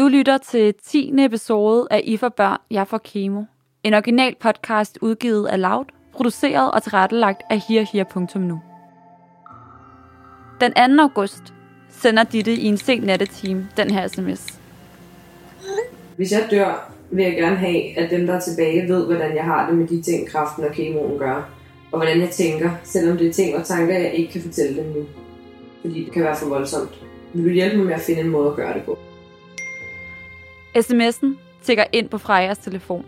Du lytter til 10. episode af I for børn, jeg får kemo. En original podcast udgivet af Loud, produceret og tilrettelagt af herher.nu. Den 2. august sender Ditte i en sen nattetime den her sms. Hvis jeg dør, vil jeg gerne have, at dem, der er tilbage, ved, hvordan jeg har det med de ting, kraften og kemoen gør. Og hvordan jeg tænker, selvom det er ting og tanker, jeg ikke kan fortælle dem nu. Fordi det kan være for voldsomt. Vil du hjælpe mig med at finde en måde at gøre det på? SMS'en tækker ind på Frejas telefon.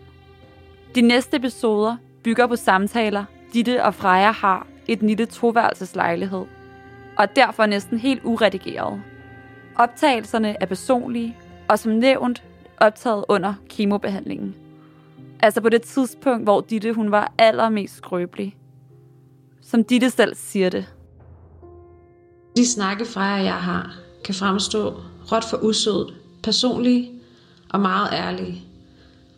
De næste episoder bygger på samtaler, Ditte og Freja har i den lille toværelseslejlighed, og er derfor næsten helt uredigeret. Optagelserne er personlige, og som nævnt optaget under kemobehandlingen. Altså på det tidspunkt, hvor Ditte hun var allermest skrøbelig. Som Ditte selv siger det. De snakke Freja og jeg har, kan fremstå råt for usødt, personlige og meget ærlige,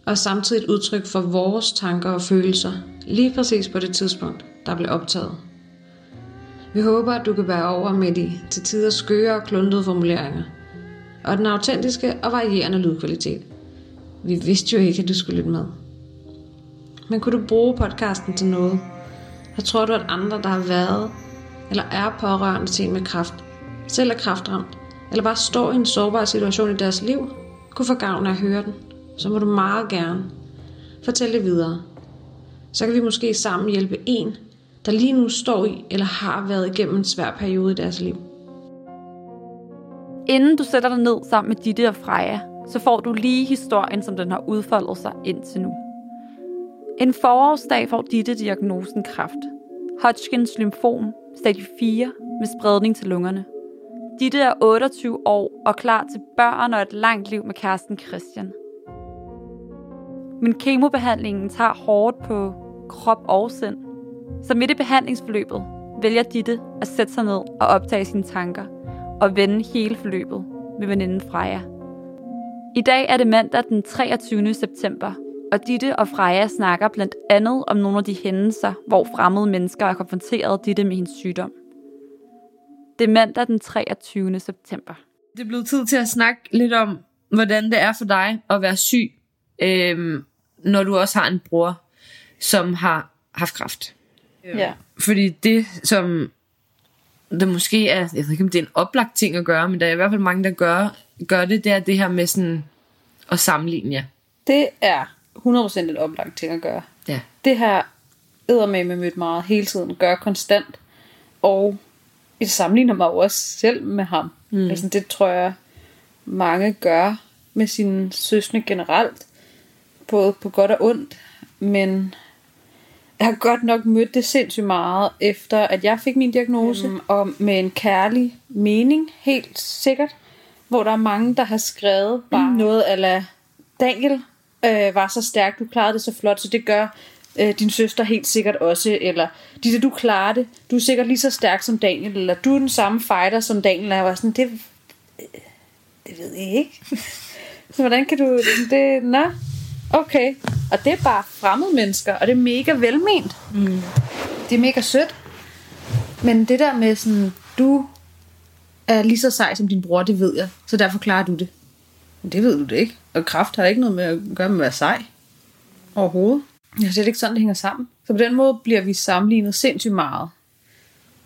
og samtidig et udtryk for vores tanker og følelser, lige præcis på det tidspunkt, der blev optaget. Vi håber, at du kan bære over med de til tider skøre og kluntede formuleringer, og den autentiske og varierende lydkvalitet. Vi vidste jo ikke, at du skulle lytte med. Men kunne du bruge podcasten til noget? Jeg tror du, at andre, der har været eller er pårørende til en med kraft, selv er kraftramt, eller bare står i en sårbar situation i deres liv, kunne få gavn af at høre den, så må du meget gerne fortælle det videre. Så kan vi måske sammen hjælpe en, der lige nu står i eller har været igennem en svær periode i deres liv. Inden du sætter dig ned sammen med Ditte og Freja, så får du lige historien, som den har udfoldet sig indtil nu. En forårsdag får Ditte diagnosen kræft. Hodgkins lymfom, stadie 4, med spredning til lungerne. Ditte er 28 år og klar til børn og et langt liv med kæresten Christian. Men kemobehandlingen tager hårdt på krop og sind. Så midt i behandlingsforløbet vælger Ditte at sætte sig ned og optage sine tanker og vende hele forløbet med veninden Freja. I dag er det mandag den 23. september, og Ditte og Freja snakker blandt andet om nogle af de hændelser, hvor fremmede mennesker har konfronteret Ditte med hendes sygdom. Det er mandag den 23. september. Det er blevet tid til at snakke lidt om, hvordan det er for dig at være syg, øhm, når du også har en bror, som har haft kræft. Ja. Fordi det, som det måske er, jeg ved ikke, om det er en oplagt ting at gøre, men der er i hvert fald mange, der gør, gør det, det er det her med sådan at sammenligne jer. Det er 100% et oplagt ting at gøre. Ja. Det her med mødt meget hele tiden, gør konstant, og det sammenligner mig jo også selv med ham. Mm. Altså, det tror jeg, mange gør med sine søstre generelt, både på godt og ondt, men jeg har godt nok mødt det sindssygt meget, efter at jeg fik min diagnose, mm. og med en kærlig mening, helt sikkert, hvor der er mange, der har skrevet bare mm. noget ala Daniel øh, var så stærk, du klarede det så flot, så det gør øh, din søster helt sikkert også, eller Ditte, du klarer det, du er sikkert lige så stærk som Daniel, eller du er den samme fighter som Daniel, og jeg var sådan, det, det ved jeg ikke. så hvordan kan du, det, nå, okay. Og det er bare fremmede mennesker, og det er mega velment. Mm. Det er mega sødt. Men det der med sådan, du er lige så sej som din bror, det ved jeg, så derfor klarer du det. Men det ved du det ikke. Og kraft har ikke noget med at gøre med at være sej. Overhovedet. Jeg synes ikke sådan, det hænger sammen. Så på den måde bliver vi sammenlignet sindssygt meget.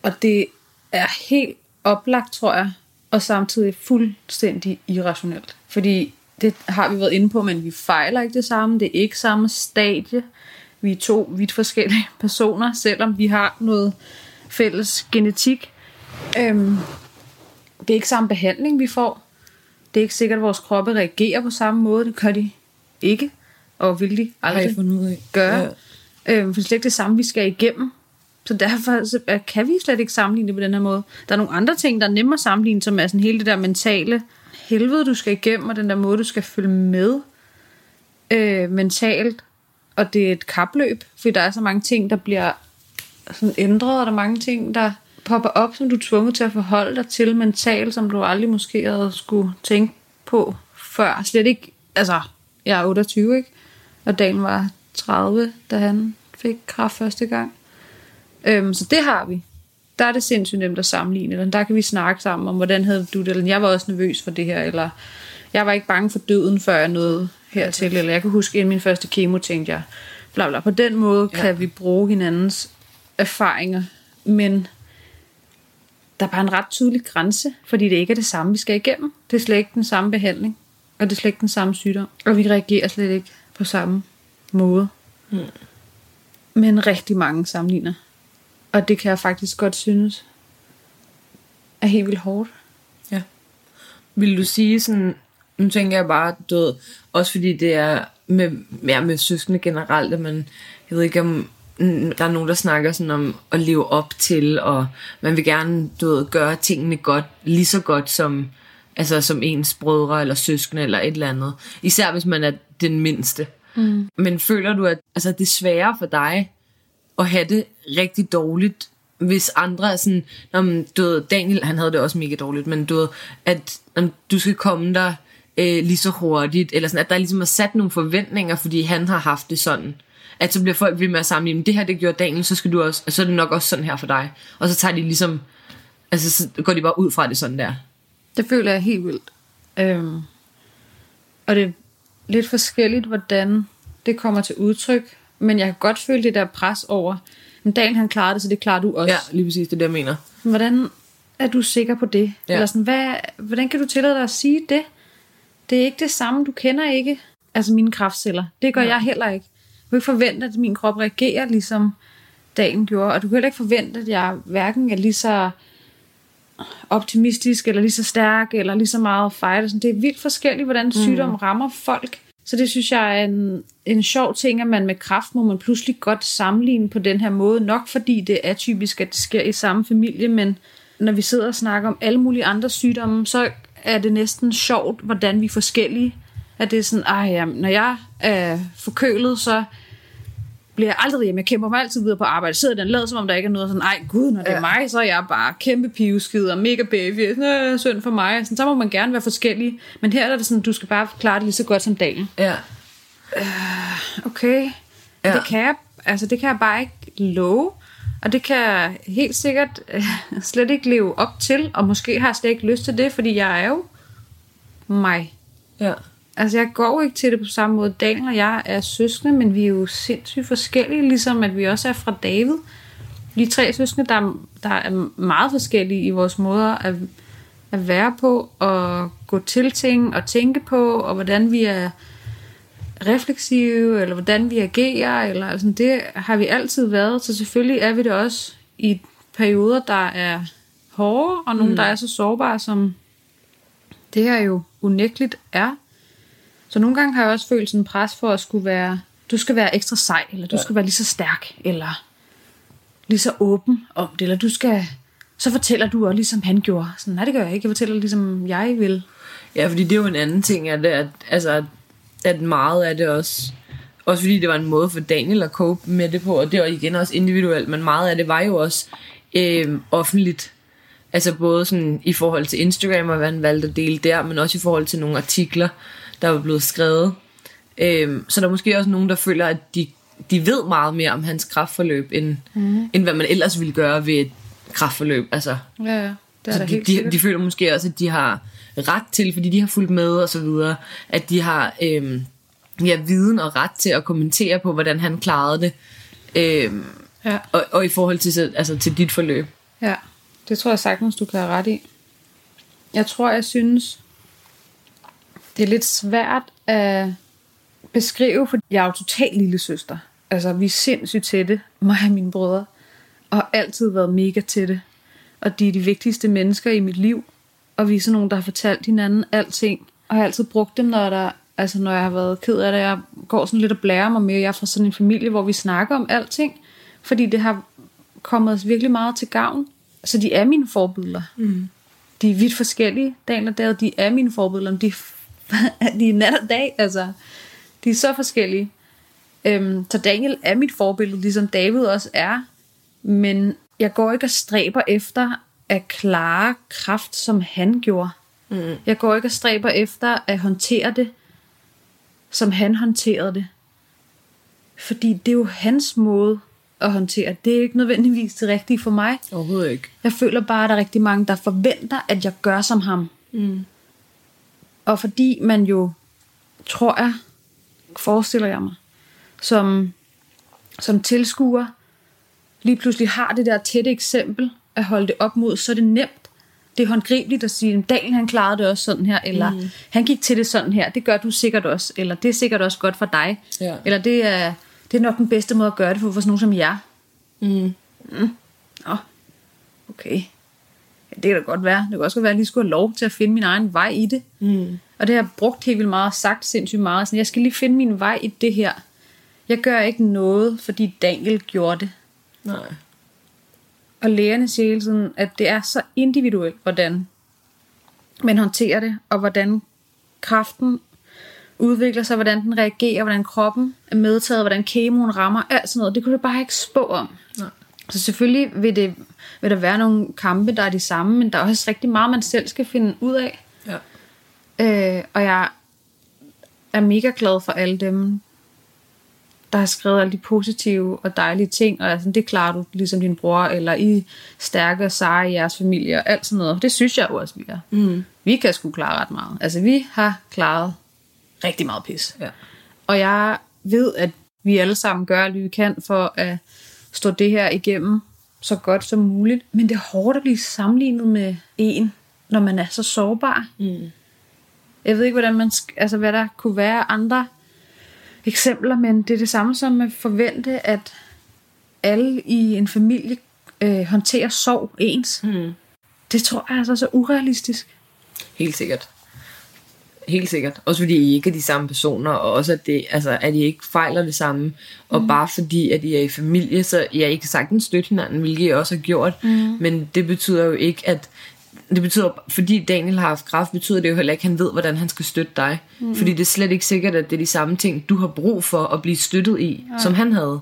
Og det er helt oplagt, tror jeg, og samtidig fuldstændig irrationelt. Fordi det har vi været inde på, men vi fejler ikke det samme. Det er ikke samme stadie. Vi er to vidt forskellige personer, selvom vi har noget fælles genetik. Øhm, det er ikke samme behandling, vi får. Det er ikke sikkert, at vores kroppe reagerer på samme måde. Det gør de ikke. Og vil de aldrig fundet ud af. gøre. Ja. Øhm, for det er slet ikke det samme, vi skal igennem. Så derfor så kan vi slet ikke sammenligne det på den her måde. Der er nogle andre ting, der er nemmere at sammenligne, som er sådan hele det der mentale helvede, du skal igennem, og den der måde, du skal følge med øh, mentalt. Og det er et kapløb, fordi der er så mange ting, der bliver sådan ændret, og der er mange ting, der popper op, som du er tvunget til at forholde dig til mentalt, som du aldrig måske havde skulle tænke på før. Slet ikke, altså, jeg er 28, ikke? Og Dan var 30, da han fik kraft første gang. Øhm, så det har vi. Der er det sindssygt nemt at sammenligne, eller der kan vi snakke sammen om, hvordan havde du det, eller jeg var også nervøs for det her, eller Jeg var ikke bange for døden, før jeg nåede hertil. Eller jeg kan huske, inden min første kemo, tænkte jeg, bla bla. På den måde ja. kan vi bruge hinandens erfaringer. Men der er bare en ret tydelig grænse, fordi det ikke er det samme, vi skal igennem. Det er slet ikke den samme behandling, og det er slet ikke den samme sygdom. Og vi reagerer slet ikke på samme måde. Mm. Men rigtig mange sammenligner. Og det kan jeg faktisk godt synes er helt vildt hårdt. Ja. Vil du sige sådan, nu tænker jeg bare, du ved, også fordi det er med, ja, med søskende generelt, at man, jeg ved ikke om, der er nogen, der snakker sådan om at leve op til, og man vil gerne, du ved, gøre tingene godt, lige så godt som, altså som ens brødre eller søskende eller et eller andet. Især hvis man er den mindste. Mm. Men føler du, at altså, det er sværere for dig at have det rigtig dårligt, hvis andre er sådan, om, du ved, Daniel, han havde det også mega dårligt, men du ved, at om, du skal komme der øh, lige så hurtigt, eller sådan, at der ligesom er sat nogle forventninger, fordi han har haft det sådan. At så bliver folk ved med at sammenligne, det her det gjorde Daniel, så skal du også, så er det nok også sådan her for dig. Og så tager de ligesom, altså så går de bare ud fra det sådan der. Det føler jeg helt vildt. Øhm, og det lidt forskelligt, hvordan det kommer til udtryk, men jeg kan godt føle det der pres over, men Daniel han klarede det, så det klarer du også. Ja, lige præcis, det er det, jeg mener. Hvordan er du sikker på det? Ja. Eller sådan, hvad, hvordan kan du tillade dig at sige det? Det er ikke det samme, du kender ikke. Altså mine kraftceller. Det gør ja. jeg heller ikke. Du kan ikke forvente, at min krop reagerer, ligesom dagen gjorde. Og du kan heller ikke forvente, at jeg hverken er lige så optimistisk, eller lige så stærk, eller lige så meget fight. Det er vildt forskelligt, hvordan sygdom mm. rammer folk. Så det synes jeg er en, en sjov ting, at man med kraft må man pludselig godt sammenligne på den her måde. Nok fordi det er typisk, at det sker i samme familie, men når vi sidder og snakker om alle mulige andre sygdomme, så er det næsten sjovt, hvordan vi er forskellige. At det er sådan, ah ja, når jeg er forkølet, så bliver jeg aldrig hjemme. Jeg kæmper mig altid videre på arbejde. Sidder den lader, som om der ikke er noget sådan, ej gud, når det er mig, så er jeg bare kæmpe pivskid og mega baby. Nå, synd for mig. Sådan, så må man gerne være forskellig. Men her er det sådan, du skal bare klare det lige så godt som dagen. Ja. Uh, okay. Ja. Det kan jeg, altså det kan jeg bare ikke love. Og det kan jeg helt sikkert uh, slet ikke leve op til. Og måske har jeg slet ikke lyst til det, fordi jeg er jo mig. Ja. Altså, jeg går ikke til det på samme måde. Daniel og jeg er søskende, men vi er jo sindssygt forskellige, ligesom at vi også er fra David. Vi er tre søskende, der, der er meget forskellige i vores måder at, at være på, og gå til ting og tænke på, og hvordan vi er refleksive, eller hvordan vi agerer, eller altså, det har vi altid været, så selvfølgelig er vi det også i perioder, der er hårde, og nogle, mm. der er så sårbare, som det her jo unægteligt er. Så nogle gange har jeg også følt sådan en pres for at skulle være, du skal være ekstra sej, eller du ja. skal være lige så stærk, eller lige så åben om det, eller du skal, så fortæller du også ligesom han gjorde. Sådan, nej, det gør jeg ikke, jeg fortæller ligesom jeg vil. Ja, fordi det er jo en anden ting, at, at, altså, at meget af det også, også fordi det var en måde for Daniel at cope med det på, og det var igen også individuelt, men meget af det var jo også øh, offentligt. Altså både sådan i forhold til Instagram, og hvad han valgte at dele der, men også i forhold til nogle artikler, der var blevet skrevet. Øhm, så der er måske også nogen, der føler, at de, de ved meget mere om hans kraftforløb, end, mm. end hvad man ellers ville gøre ved et kraftforløb. Altså, ja, ja. Det er så de, de, de føler måske også, at de har ret til, fordi de har fulgt med og så videre, at de har øhm, ja, viden og ret til at kommentere på, hvordan han klarede det. Øhm, ja. og, og i forhold til, altså, til dit forløb. Ja, det tror jeg sagtens, du kan have ret i. Jeg tror, jeg synes, det er lidt svært at beskrive, for jeg er jo totalt lille søster. Altså, vi er sindssygt tætte, mig og mine brødre, og har altid været mega tætte. Og de er de vigtigste mennesker i mit liv, og vi er sådan nogle, der har fortalt hinanden alting. Og jeg har altid brugt dem, når, der, altså, når jeg har været ked af det. Jeg går sådan lidt og blærer mig med, jeg er fra sådan en familie, hvor vi snakker om alting. Fordi det har kommet os virkelig meget til gavn. Så de er mine forbilleder. Mm. De er vidt forskellige. Daniel og David, de er mine forbilleder. De de er nat og dag, altså. De er så forskellige. Øhm, så Daniel er mit forbillede, ligesom David også er. Men jeg går ikke og stræber efter at klare kraft, som han gjorde. Mm. Jeg går ikke og stræber efter at håndtere det, som han håndterede det. Fordi det er jo hans måde at håndtere. Det er ikke nødvendigvis det rigtige for mig. Overhovedet ikke. Jeg føler bare, at der er rigtig mange, der forventer, at jeg gør som ham. Mm. Og fordi man jo, tror jeg, forestiller jeg mig, som, som tilskuer, lige pludselig har det der tætte eksempel at holde det op mod, så er det nemt. Det er håndgribeligt at sige, Daniel han klarede det også sådan her, eller mm. han gik til det sådan her, det gør du sikkert også, eller det er sikkert også godt for dig, Ja. eller det er, det er nok den bedste måde at gøre det for, for sådan nogen som jer. Mm. Nå, okay. Ja, det kan da godt være. Det kan også godt være, at jeg lige skulle have lov til at finde min egen vej i det. Mm. Og det har jeg brugt helt vildt meget, sagt sindssygt meget. Sådan, jeg skal lige finde min vej i det her. Jeg gør ikke noget, fordi Daniel gjorde det. Nej. Og lægerne siger hele tiden, at det er så individuelt, hvordan man håndterer det, og hvordan kraften udvikler sig, hvordan den reagerer, hvordan kroppen er medtaget, hvordan kemoen rammer, alt sådan noget. Det kunne du bare ikke spå om. Nej. Så selvfølgelig vil, det, vil der være nogle kampe, der er de samme, men der er også rigtig meget, man selv skal finde ud af. Ja. Øh, og jeg er mega glad for alle dem, der har skrevet alle de positive og dejlige ting, og altså, det klarer du ligesom din bror, eller I stærke og seje i jeres familie, og alt sådan noget. Det synes jeg jo også, vi er. Mm. Vi kan sgu klare ret meget. Altså, vi har klaret rigtig meget pis. Ja. Og jeg ved, at vi alle sammen gør alt, vi kan for at stå det her igennem så godt som muligt. Men det er hårdt at blive sammenlignet med en, når man er så sårbar. Mm. Jeg ved ikke, hvordan man altså, hvad der kunne være andre eksempler, men det er det samme som at forvente, at alle i en familie øh, håndterer sorg ens. Mm. Det tror jeg er altså så urealistisk. Helt sikkert. Helt sikkert. Også fordi I ikke er de samme personer, og også at, det, altså, at I ikke fejler det samme. Og Mhm. bare fordi, at I er i familie, så I kan sagtens støtte hinanden, hvilket I også har gjort. Mhm. Men det betyder jo ikke, at... Det betyder, fordi Daniel har haft kræft, betyder det jo heller ikke, at han ved, hvordan han skal støtte dig. Mm. Fordi det er slet ikke sikkert, at det er de samme ting, du har brug for at blive støttet i, ja. som han havde.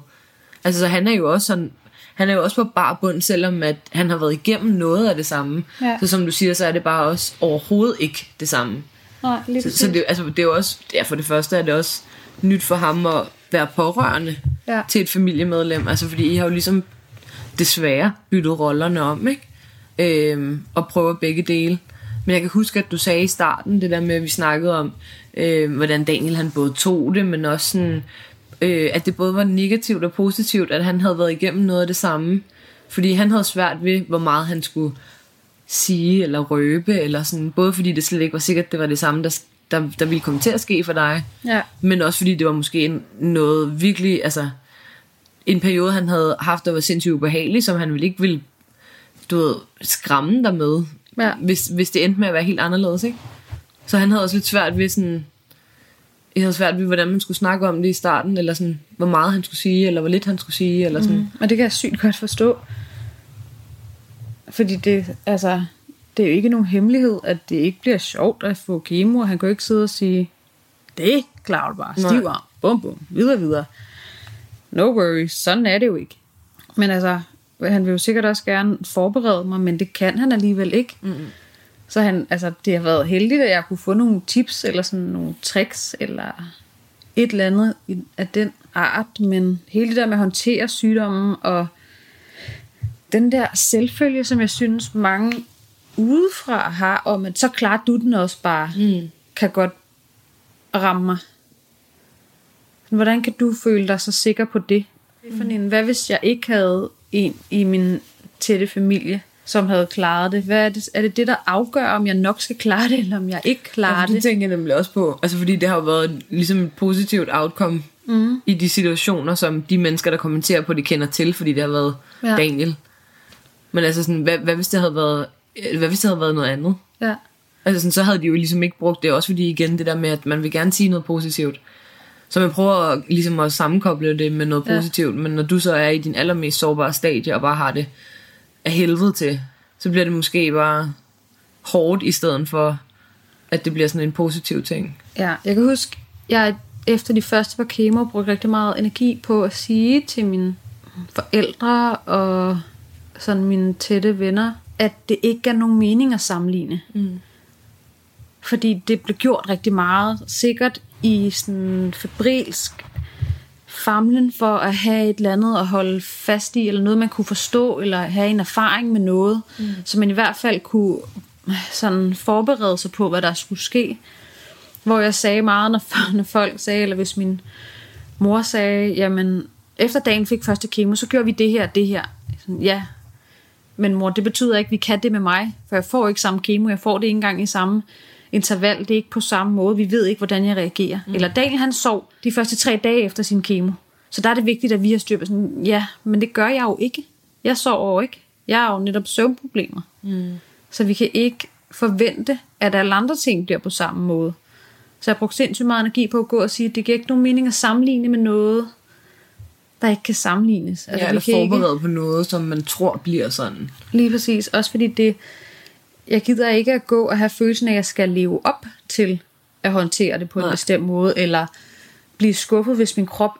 Altså, så han er jo også sådan... Han er jo også på bar bund, selvom at han har været igennem noget af det samme. Ja. Så som du siger, så er det bare også overhovedet ikke det samme. Nej, lige Så, så det, altså, det er jo også, ja, for det første er det også nyt for ham at være pårørende Ja. til et familiemedlem. Altså fordi I har jo ligesom desværre byttet rollerne om, ikke? Øhm, og prøver begge dele. Men jeg kan huske, at du sagde i starten, det der med, at vi snakkede om, øh, hvordan Daniel han både tog det, men også sådan, øh, at det både var negativt og positivt, at han havde været igennem noget af det samme. Fordi han havde svært ved, hvor meget han skulle sige eller røbe, eller sådan, både fordi det slet ikke var sikkert, det var det samme, der, der, der ville komme til at ske for dig, Ja. men også fordi det var måske noget virkelig, altså en periode, han havde haft, der var sindssygt ubehagelig, som han ville ikke ville, du ved, skræmme dig med, Ja. hvis, hvis det endte med at være helt anderledes, ikke? Så han havde også lidt svært ved sådan, jeg havde svært ved, hvordan man skulle snakke om det i starten, eller sådan, hvor meget han skulle sige, eller hvor lidt han skulle sige, eller sådan. Mm. Og det kan jeg sygt godt forstå. Fordi det, altså, det er jo ikke nogen hemmelighed, at det ikke bliver sjovt at få kemo, og han kan jo ikke sidde og sige, det klarer du bare, stiv arm, bum bum, videre videre. No worries, sådan er det jo ikke. Men altså, han vil jo sikkert også gerne forberede mig, men det kan han alligevel ikke. Mm. Så han, altså, det har været heldigt, at jeg kunne få nogle tips, eller sådan nogle tricks, eller et eller andet af den art, men hele det der med at håndtere sygdommen, og den der selvfølge, som jeg synes mange udefra har, om at så klarer du den også bare, Mm. kan godt ramme mig. Hvordan kan du føle dig så sikker på det? En, hvad hvis jeg ikke havde en i min tætte familie, som havde klaret det? Hvad er, det, er det det, der afgør, om jeg nok skal klare det, eller om jeg ikke klarer Ja, det det? tænker jeg nemlig også på. Altså fordi det har jo været ligesom et positivt outcome mm. i de situationer, som de mennesker, der kommenterer på det, kender til, fordi det har været ja. Daniel. Men altså sådan, hvad, hvad, hvis det havde været, øh, hvad hvis det havde været noget andet? Ja. Altså sådan, så havde de jo ligesom ikke brugt det, også fordi igen det der med, at man vil gerne sige noget positivt. Så man prøver at, ligesom at sammenkoble det med noget Ja. positivt, men når du så er i din allermest sårbare stadie, og bare har det af helvede til, så bliver det måske bare hårdt, i stedet for, at det bliver sådan en positiv ting. Ja, jeg kan huske, jeg efter de første par kemo brugte rigtig meget energi på at sige til mine forældre og sådan mine tætte venner, at det ikke gav nogen mening at sammenligne. Mm. Fordi det blev gjort rigtig meget, sikkert i sådan febrilsk famlen for at have et eller andet at holde fast i, eller noget man kunne forstå, eller have en erfaring med noget, mm. så man i hvert fald kunne sådan forberede sig på, hvad der skulle ske. hvor jeg sagde meget, når, når folk sagde, eller hvis min mor sagde, jamen, efter dagen fik første kemo, så gjorde vi det her, det her. Sådan, ja, men mor, det betyder ikke, at vi kan det med mig, for jeg får ikke samme kemo, jeg får det ikke engang i samme interval, det er ikke på samme måde, vi ved ikke, hvordan jeg reagerer. Mm. Eller Daniel, han sov de første tre dage efter sin kemo. Så der er det vigtigt, at vi har styr på sådan, ja, men det gør jeg jo ikke. Jeg sover jo ikke. Jeg har jo netop søvnproblemer. Mm. Så vi kan ikke forvente, at alle andre ting bliver på samme måde. Så jeg har brugt sindssygt meget energi på at gå og sige, at det giver ikke nogen mening at sammenligne med noget, der ikke kan sammenlignes. Altså, ja, eller forberede ikke... på noget, som man tror bliver sådan. Lige præcis. Også fordi det, jeg gider ikke at gå og have følelsen af, at jeg skal leve op til at håndtere det på Nej. en bestemt måde, eller blive skuffet, hvis min krop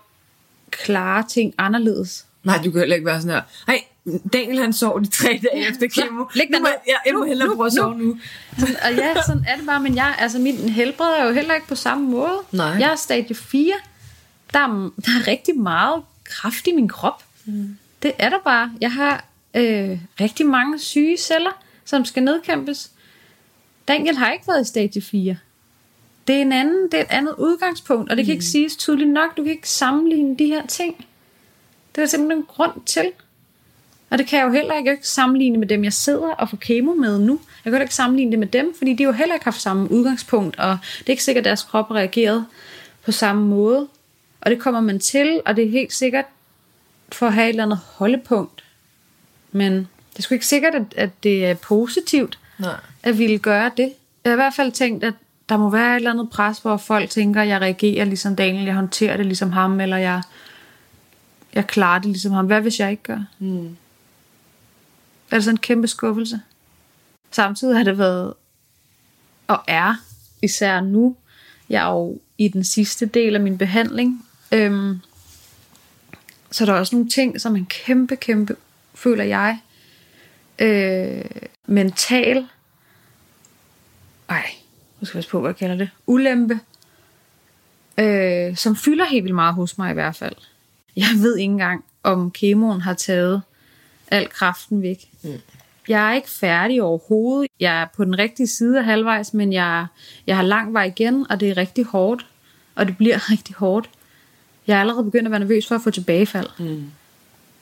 klarer ting anderledes. Nej, du kan heller ikke være sådan her, hej, Daniel han sov de tre dage efter kemo. Læg nu, jeg, jeg må hellere prøve at sove nu. Sådan, og ja, sådan er det bare, men jeg, altså, min helbred er jo heller ikke på samme måde. Nej. Jeg er stadie 4. Der er, der er rigtig meget kraft i min krop. Mm. Det er der bare. Jeg har øh, rigtig mange syge celler, som skal nedkæmpes. Daniel har ikke været i stadie 4. Det er, en anden, det er et andet udgangspunkt, og det kan ikke siges tydeligt nok. Du kan ikke sammenligne de her ting. Det er simpelthen en grund til. Og det kan jeg jo heller ikke sammenligne med dem, jeg sidder og får kemo med nu. Jeg kan heller ikke sammenligne det med dem, fordi de jo heller ikke haft samme udgangspunkt, og det er ikke sikkert, at deres krop reageret på samme måde. Og det kommer man til, og det er helt sikkert for at have et eller andet holdepunkt. Men det er sgu ikke sikkert, at, at det er positivt, Nej. at ville gøre det. Jeg har i hvert fald tænkt, at der må være et eller andet pres, hvor folk tænker, at jeg reagerer ligesom Daniel, jeg håndterer det ligesom ham, eller jeg, jeg klarer det ligesom ham. Hvad hvis jeg ikke gør? Mm. Er det sådan en kæmpe skuffelse? Samtidig har det været, og er, især nu, jeg er jo i den sidste del af min behandling, øhm, så der er også nogle ting, som en kæmpe, kæmpe, føler jeg, øh, mental, ej, nu skal jeg på, hvad jeg kalder det, ulempe, øh, som fylder helt vildt meget hos mig i hvert fald. Jeg ved ikke engang, om kemoen har taget al kraften væk. Mm. Jeg er ikke færdig overhovedet. Jeg er på den rigtige side af halvvejs, men jeg, jeg har lang vej igen, og det er rigtig hårdt. Og det bliver rigtig hårdt. Jeg er allerede begyndt at være nervøs for at få tilbagefald. Mm.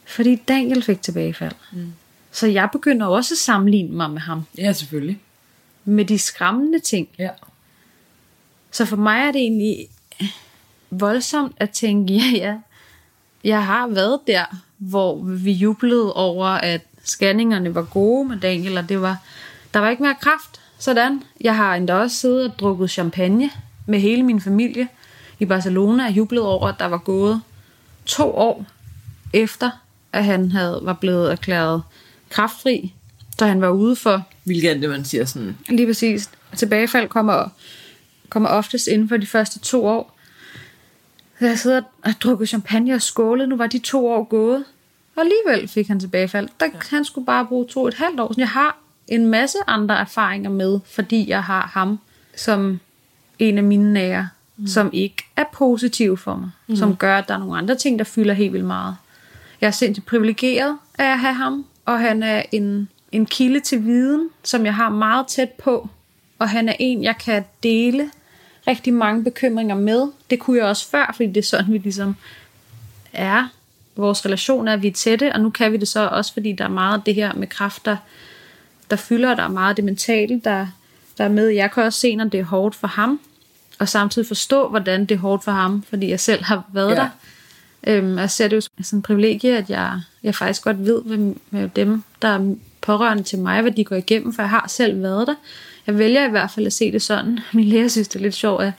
Fordi Daniel fik tilbagefald. Mm. Så jeg begynder også at sammenligne mig med ham. Ja, selvfølgelig. Med de skræmmende ting. Ja. Så for mig er det egentlig voldsomt at tænke, ja, ja, jeg har været der, hvor vi jublede over, at scanningerne var gode med Daniel, og det var, der var ikke mere kraft. Sådan. Jeg har endda også siddet og drukket champagne med hele min familie i Barcelona og jublet over, at der var gået to år efter, at han havde, var blevet erklæret kraftfri, så han var ude for. Hvilket det, man siger sådan? Lige præcis. Tilbagefald kommer, kommer oftest inden for de første to år. Så jeg sidder og drukket champagne og skålet. Nu var de to år gået. Og alligevel fik han tilbagefald. Der, ja. Han skulle bare bruge to og et halvt år. Så jeg har en masse andre erfaringer med, fordi jeg har ham som en af mine nære, mm. som ikke er positiv for mig. Mm. Som gør, at der er nogle andre ting, der fylder helt vildt meget. Jeg er sindssygt privilegeret af at have ham, og han er en, en kilde til viden, som jeg har meget tæt på. Og han er en, jeg kan dele rigtig mange bekymringer med. Det kunne jeg også før, fordi det er sådan, vi ligesom er. Vores relation er, at vi er tætte, og nu kan vi det så også, fordi der er meget af det her med kræfter, der fylder, der er meget det mentale, der, der er med. Jeg kan også se, når det er hårdt for ham, og samtidig forstå, hvordan det er hårdt for ham, fordi jeg selv har været ja. der. Øhm, jeg ser det jo som en privilegie, at jeg, jeg faktisk godt ved, hvad, med dem, der er pårørende til mig, hvad de går igennem, for jeg har selv været der. Jeg vælger i hvert fald at se det sådan. Min lærer synes, det er lidt sjovt at,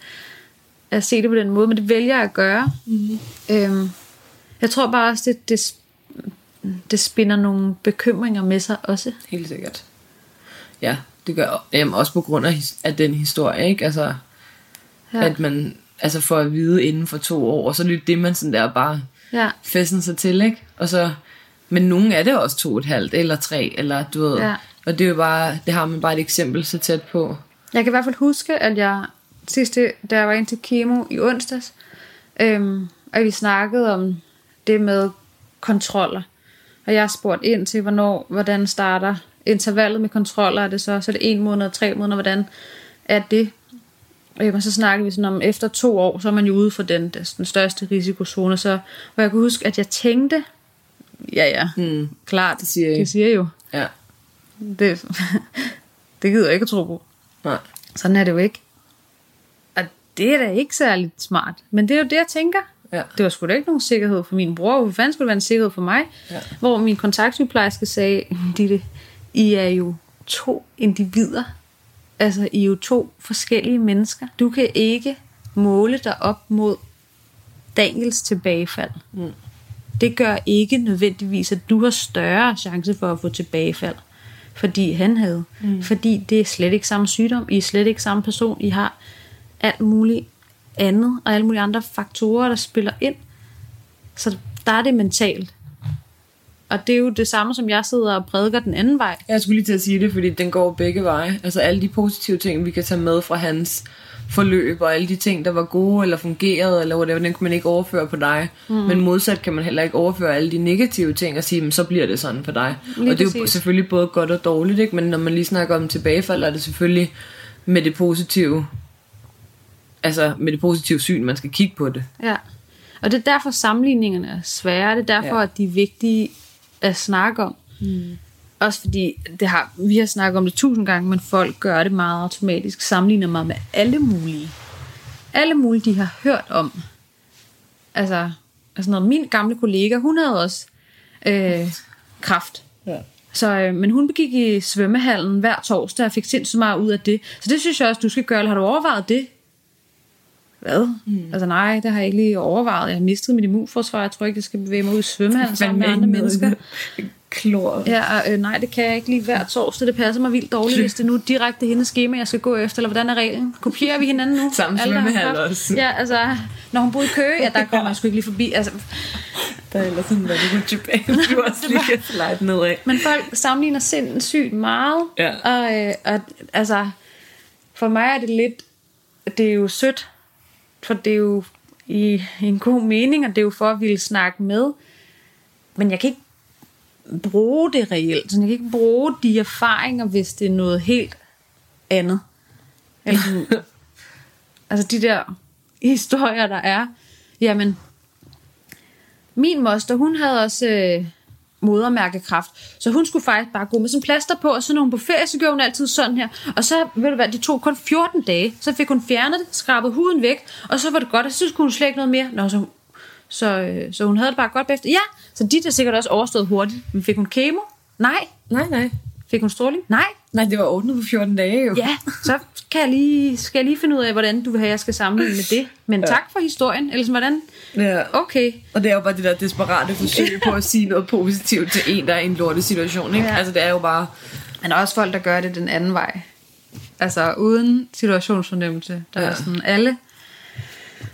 at se det på den måde, men det vælger jeg at gøre. Mm-hmm. Øhm, jeg tror bare også, det, det, det spinder nogle bekymringer med sig også. Helt sikkert. Ja, det gør jamen, også på grund af, af den historie, ikke? Altså, ja. at man altså får at vide inden for to år, og så er det det, man sådan der bare ja. fæsten sig til, ikke? Og så, men nogen er det også to og et halvt, eller tre, eller du ved, Ja. og det er jo bare, det har man bare et eksempel så tæt på. Jeg kan i hvert fald huske, at jeg sidste, da jeg var ind til kemo i onsdags, øhm, at vi snakkede om det med kontroller. Og jeg spurgte ind til, hvornår, hvordan starter intervallet med kontroller, er det så, så er det en måned og tre måneder, hvordan er det? Og så snakkede vi sådan om, efter to år, så er man jo ude for den, den største risikozone. Så, hvor jeg kunne huske, at jeg tænkte, ja ja, Mm. klart, Det siger I. det siger jeg jo. Ja. Det, det gider jeg ikke at tro på. Nej. Sådan er det jo ikke. Og det er da ikke særlig smart. Men det er jo det, jeg tænker. Ja. Det var sgu da ikke nogen sikkerhed for min bror. Hvor fanden skulle det være en sikkerhed for mig? Ja. Hvor min kontaktsygeplejerske sagde, Ditte, I er jo to individer. Altså, I er jo to forskellige mennesker. Du kan ikke måle dig op mod Daniels tilbagefald. Mm. Det gør ikke nødvendigvis, at du har større chance for at få tilbagefald, fordi han havde. Mm. Fordi det er slet ikke samme sygdom, I er slet ikke samme person, I har alt muligt andet, og alle mulige andre faktorer, der spiller ind. Så der er det mentalt. Og det er jo det samme, som jeg sidder og prædiker den anden vej. Jeg skulle lige til at sige det, fordi den går begge veje. Altså alle de positive ting, vi kan tage med fra hans forløb, og alle de ting, der var gode eller fungerede, eller whatever, den kan man ikke overføre på dig. Mm. Men modsat kan man heller ikke overføre alle de negative ting og sige, men så bliver det sådan for dig. Lige og det er jo selvfølgelig både godt og dårligt, ikke? men når man lige snakker om tilbagefald, er det selvfølgelig med det positive, altså med det positive syn, man skal kigge på det. Ja. Og det er derfor sammenligningerne er svære. Det er derfor, ja. at de er vigtige at snakke om. Mm. Også fordi, det har, vi har snakket om det tusind gange, men folk gør det meget automatisk. Sammenligner mig med alle mulige. Alle mulige, de har hørt om. Altså, altså noget, min gamle kollega, hun havde også øh, kraft. Ja. Så, øh, men hun begik i svømmehallen hver torsdag og fik sindssygt meget ud af det. Så det synes jeg også, du skal gøre. Eller har du overvejet det? Hvad? Mm. Altså nej, det har jeg ikke lige overvejet. Jeg har mistet mit immunforsvar. Jeg tror ikke, jeg skal bevæge mig ud i svømmehallen sammen med andre mennesker. Klor. Ja, øh, nej, det kan jeg ikke lige hver torsdag. Det passer mig vildt dårligt, hvis det nu er direkte hendes schema, jeg skal gå efter. Eller hvordan er reglen? Kopierer vi hinanden nu? Samme svømmehal også. Ja, altså, når hun boede i Køge, ja, der kommer jeg sgu ikke lige forbi. Altså, Der er ellers sådan, hvad du går tilbage, du også lige kan slide nedad. Men folk sammenligner sindssygt meget. Ja. Og, øh, og altså, for mig er det lidt, det er jo sødt, for det er jo i, i en god mening, og det er jo for at ville snakke med. Men jeg kan ikke bruge det reelt. Så jeg kan ikke bruge de erfaringer, hvis det er noget helt andet. Eller sådan, altså de der historier, der er. Jamen, min moster, hun havde også øh, modermærkekræft, så hun skulle faktisk bare gå med sådan plaster på, og så når hun på ferie, så gjorde hun altid sådan her. Og så, ved du hvad, det tog kun 14 dage, så fik hun fjernet det, skrabet huden væk, og så var det godt, og så skulle hun slet ikke noget mere. Nå, så, så, øh, så hun havde det bare godt bagefter. Ja, så de er sikkert også overstået hurtigt. Men fik hun kemo? Nej. Nej, nej. Fik hun stråling? Nej. Nej, det var ordnet på 14 dage jo. Ja, så kan jeg lige, skal jeg lige finde ud af, hvordan du vil have, jeg skal sammenligne med det. Men tak for historien. Eller sådan, hvordan? Ja. Okay. Og det er jo bare det der desperate forsøg på at sige noget positivt til en, der er i en lortesituation, ikke? Ja. Altså det er jo bare... Men der også folk, der gør det den anden vej. Altså uden situationsfornemmelse. Der ja. Er sådan alle...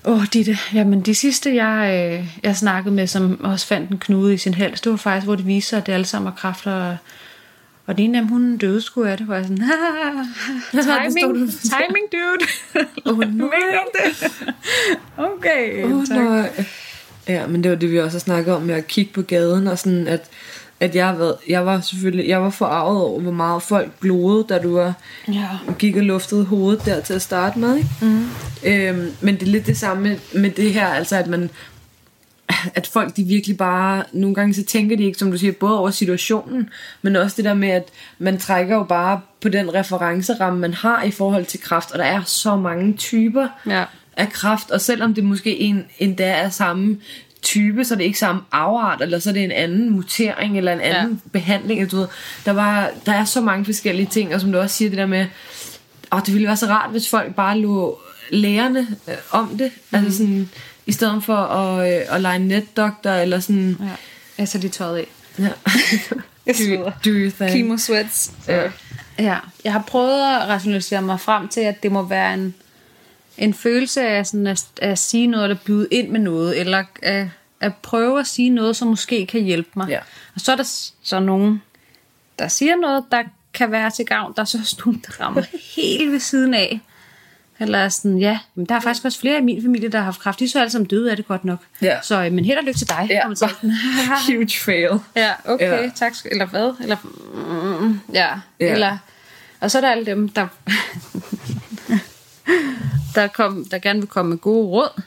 Åh, oh, Ditte, jamen de sidste, jeg, øh, jeg snakkede med, som også fandt en knude i sin hals, det var faktisk, hvor det viser at det alle sammen er kræfter. Og, den ene af dem, hun døde sgu af det, hvor jeg sådan, timing, timing, dude. Åh, nej. Mener du det? okay, Åh, tak. nej. Ja, men det var det, vi også har snakket om med at kigge på gaden, og sådan, at, at jeg, været, jeg var selvfølgelig jeg var forarvet over, hvor meget folk glodede, da du var, Ja. gik og luftede hovedet der til at starte med. Ikke? Mm. Øhm, men det er lidt det samme med, med det her, altså at man at folk de virkelig bare, nogle gange så tænker de ikke, som du siger, både over situationen, men også det der med, at man trækker jo bare på den referenceramme, man har i forhold til kraft, og der er så mange typer Ja. af kraft, og selvom det måske en, endda er samme type, så er det ikke samme afart, eller så er det en anden mutering, eller en anden ja. behandling, eller du ved, der, var, der er så mange forskellige ting, og som du også siger, det der med, åh, det ville være så rart, hvis folk bare lå lærerne øh, om det, mm. altså sådan, i stedet for at, øh, at lege netdoktor, eller sådan, ja. Jeg tager lige tøjet af. ja. Jeg do, do your thing. Chemo sweats. Ja. Ja, jeg har prøvet at rationalisere mig frem til, at det må være en, en følelse af sådan at, at sige noget, eller byde ind med noget, eller at, at prøve at sige noget, som måske kan hjælpe mig. Ja. Og så er der så nogen, der siger noget, der kan være til gavn. Der er så også nogen, der rammer helt ved siden af. Eller sådan, ja, men der er faktisk også flere i min familie, der har haft kræft. De er så alle sammen døde af det godt nok. Ja. Så, øh, men held og lykke til dig. Ja. Huge fail. Ja, okay, Ja. tak. skal- Eller hvad? Eller, mm, ja. Ja. ja. Eller, og så er der alle dem, der... der, kom, der gerne vil komme med gode råd.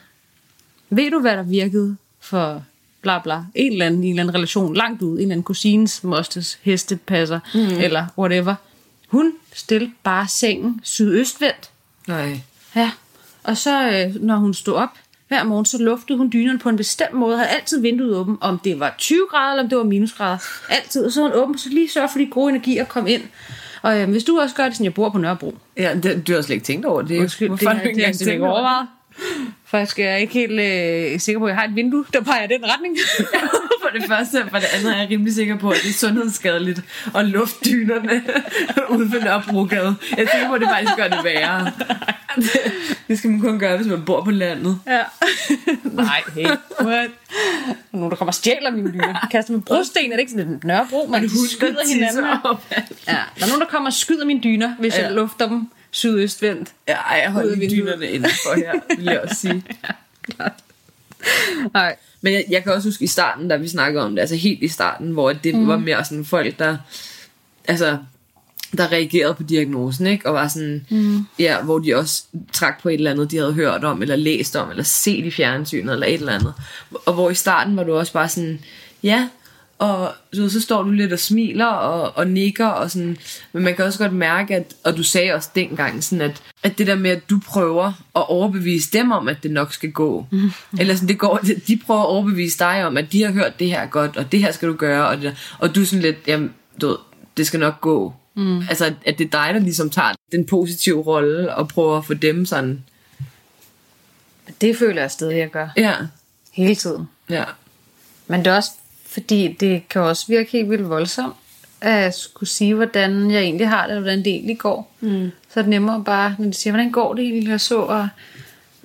Ved du, hvad der virkede for bla bla, en eller anden, en eller anden relation langt ud, en eller anden kusines, mostes, hestepasser, mm. eller whatever. Hun stillede bare sengen sydøstvendt. Nej. Ja, og så øh, når hun stod op hver morgen, så luftede hun dynerne på en bestemt måde, havde altid vinduet åbent, om det var 20 grader, eller om det var minusgrader. Altid, og så hun åben, så lige sørge for de gode energier kom ind. Og øh, hvis du også gør det, sådan jeg bor på Nørrebro. Ja, det, du har slet ikke tænkt over det. Undskyld, Hvorfor det, har ikke det, ikke over det? overvejet. Faktisk er jeg ikke helt øh, sikker på, at jeg har et vindue, der peger den retning. For det første, og for det andet er jeg rimelig sikker på, at det er sundhedsskadeligt at lufte dynerne ude ved Nørrebrogade. Jeg er sikker på, at det faktisk gør det værre. Det, skal man kun gøre, hvis man bor på landet. ja. Nej, hey, what? Der nogen, der kommer og stjæler mine dyner. Kaster med brosten, er det ikke sådan lidt Nørrebro, man skyder hinanden. op. Ja, der er nogen, der kommer og skyder mine dyner, hvis ja. Ja. jeg lufter dem sydøstvendt. Ja, jeg holder dynerne indenfor her, vil jeg også sige. Nej. Men jeg, jeg kan også huske i starten, da vi snakkede om det, altså helt i starten, hvor det mm. var mere sådan folk, der, altså, der reagerede på diagnosen, ikke? Og var sådan, mm. ja, hvor de også trak på et eller andet, de havde hørt om, eller læst om, eller set i fjernsynet, eller et eller andet. Og hvor i starten var du også bare sådan, ja, og så, så står du lidt og smiler og, og nikker og sådan, men man kan også godt mærke, at, og du sagde også dengang, sådan at, at det der med, at du prøver at overbevise dem om, at det nok skal gå, mm. eller sådan, det går, de prøver at overbevise dig om, at de har hørt det her godt, og det her skal du gøre, og, det, og du er sådan lidt, jamen, du ved, det skal nok gå. Mm. Altså, at det er dig, der ligesom tager den positive rolle, og prøver at få dem sådan, Det føler jeg stadig, jeg gør. ja, Hele tiden. ja, Men det er også, fordi det kan også virke helt vildt voldsomt, at skulle sige, hvordan jeg egentlig har det, og hvordan det egentlig går. Mm. Så er det nemmere bare, når de siger, hvordan går det egentlig, og så, og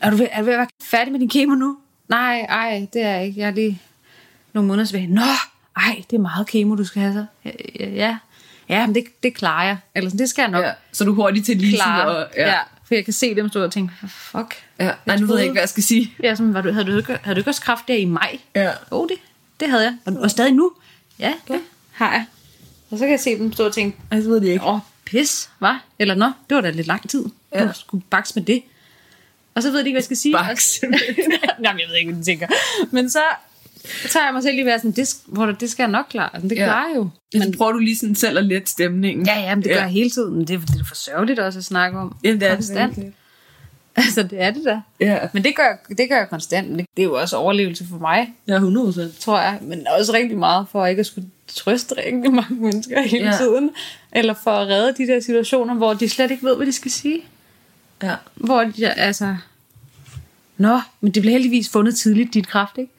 er du ved, er du ved at være færdig med din kemo nu? Nej, ej, det er jeg ikke. Jeg er lige nogle måneder tilbage. Nå, ej, det er meget kemo, du skal have så. Ja, ja, ja. men det, det klarer jeg. Eller sådan, det skal jeg nok ja. Så du hurtigt til lige klare. og, ja. ja. For jeg kan se dem stå og tænke, fuck. ja. Nej, nu ved jeg ikke, hvad jeg skal sige. Ja, sådan, var du, havde, du ikke, havde du ikke også kraft der i maj? Ja. Jo, det, det havde jeg. Og, og stadig nu? Ja, det har jeg. Og så kan jeg se dem stå og tænke, Jeg ved det ikke. åh, pis, hvad? Eller nå, det var da lidt lang tid. Ja. Du skulle bakse med det. Og så ved de ikke, hvad jeg skal sige. Bakse Og- Jamen, jeg ved ikke, hvad de tænker. Men så tager jeg mig selv lige være sådan, det, hvor det skal jeg nok klare. Altså, det Ja. klarer jeg jo. Men så prøver du lige sådan selv at lette stemningen. Ja, ja, men det gør Ja. jeg hele tiden. Men det, er- det er for sørgeligt også at snakke om. Jamen, det er det Konstant. virkelig. Altså, det er det da. Ja, Men det gør, det gør jeg konstant. Det er jo også overlevelse for mig. ja 100 procent. tror jeg, men også rigtig meget for ikke at skulle trøste rigtig mange mennesker hele ja. tiden, eller for at redde de der situationer, hvor de slet ikke ved, hvad de skal sige. Ja. Hvor de, altså, nå, men det blev heldigvis fundet tidligt, dit kraft, ikke?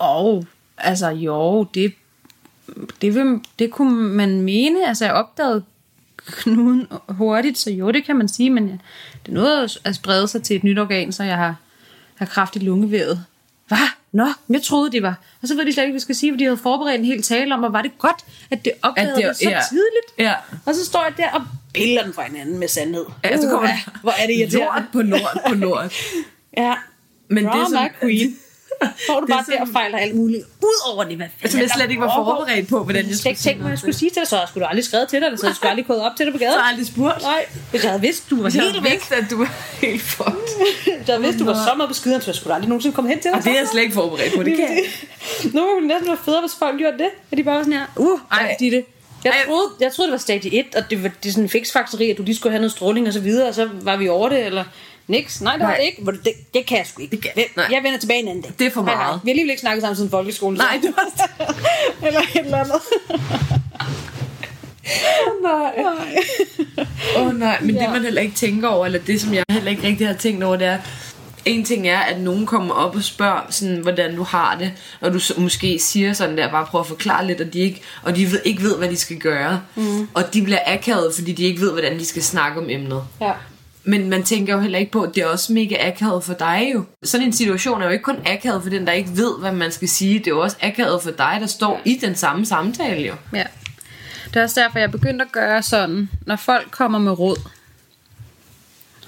Jo, altså jo, det, det, vil, det kunne man mene, altså jeg opdagede knuden hurtigt, så jo, det kan man sige, men det er noget at sprede sig til et nyt organ, så jeg har, har kraft i lungevævet. Hvad? Nå, jeg troede, det var. Og så ved de slet ikke, hvad de skal sige, for de havde forberedt en hel tale om, og var det godt, at det opdagede At det- så ja. tidligt. Ja. Og så står jeg der og piller den fra hinanden med sandhed. Ja, så kommer Uha, Hvor er det irriterende. Lort på lort på lort. Ja. Men Drama det sådan, queen. Får du det bare der sådan- fejler alt muligt. Udover det, hvad fanden som jeg slet der ikke var forberedt på, hvordan jeg skulle tænke at jeg skulle sige til dig, så skulle du aldrig skrevet til dig, så jeg skulle aldrig gået op til dig på gaden. Så aldrig spurgt. Nej, hvis jeg havde vidst, du var Jeg helt væk. vidst, at du var helt fucked. Hvis jeg havde vidst, du var så meget på skideren, så jeg skulle aldrig nogensinde komme hen til dig. Og det er jeg slet ikke forberedt på. Det kan. Nu ville det næsten være federe, hvis folk gjorde det. At de bare var sådan her, uh, ej. Ditte. Jeg troede, jeg troede, det var stadie 1, og det var det sådan en fiksfakseri, at du lige skulle have noget stråling og så videre, og så var vi over det, eller niks. Nej, det var Nej. det ikke. Det, det kan jeg sgu ikke. Det kan- jeg, nej. jeg vender tilbage en anden dag. Det er for Hej, hej. meget. Vi har alligevel ikke snakket sammen siden folkeskolen. Nej, det var eller et eller andet. nej. Åh oh, nej, men ja. Det man heller ikke tænker over, eller det som jeg heller ikke rigtig har tænkt over, det er, en ting er, at nogen kommer op og spørger, sådan, hvordan du har det, og du måske siger sådan der, bare prøver at forklare lidt, og de ikke, og de ved, ikke ved, hvad de skal gøre. Mm. Og de bliver akavet, fordi de ikke ved, hvordan de skal snakke om emnet. Ja. Men man tænker jo heller ikke på, at det er også mega akavet for dig jo. Sådan en situation er jo ikke kun akavet for den, der ikke ved, hvad man skal sige. Det er jo også akavet for dig, der står i den samme samtale jo. Ja. Det er også derfor, jeg begyndte begyndt at gøre sådan, når folk kommer med råd.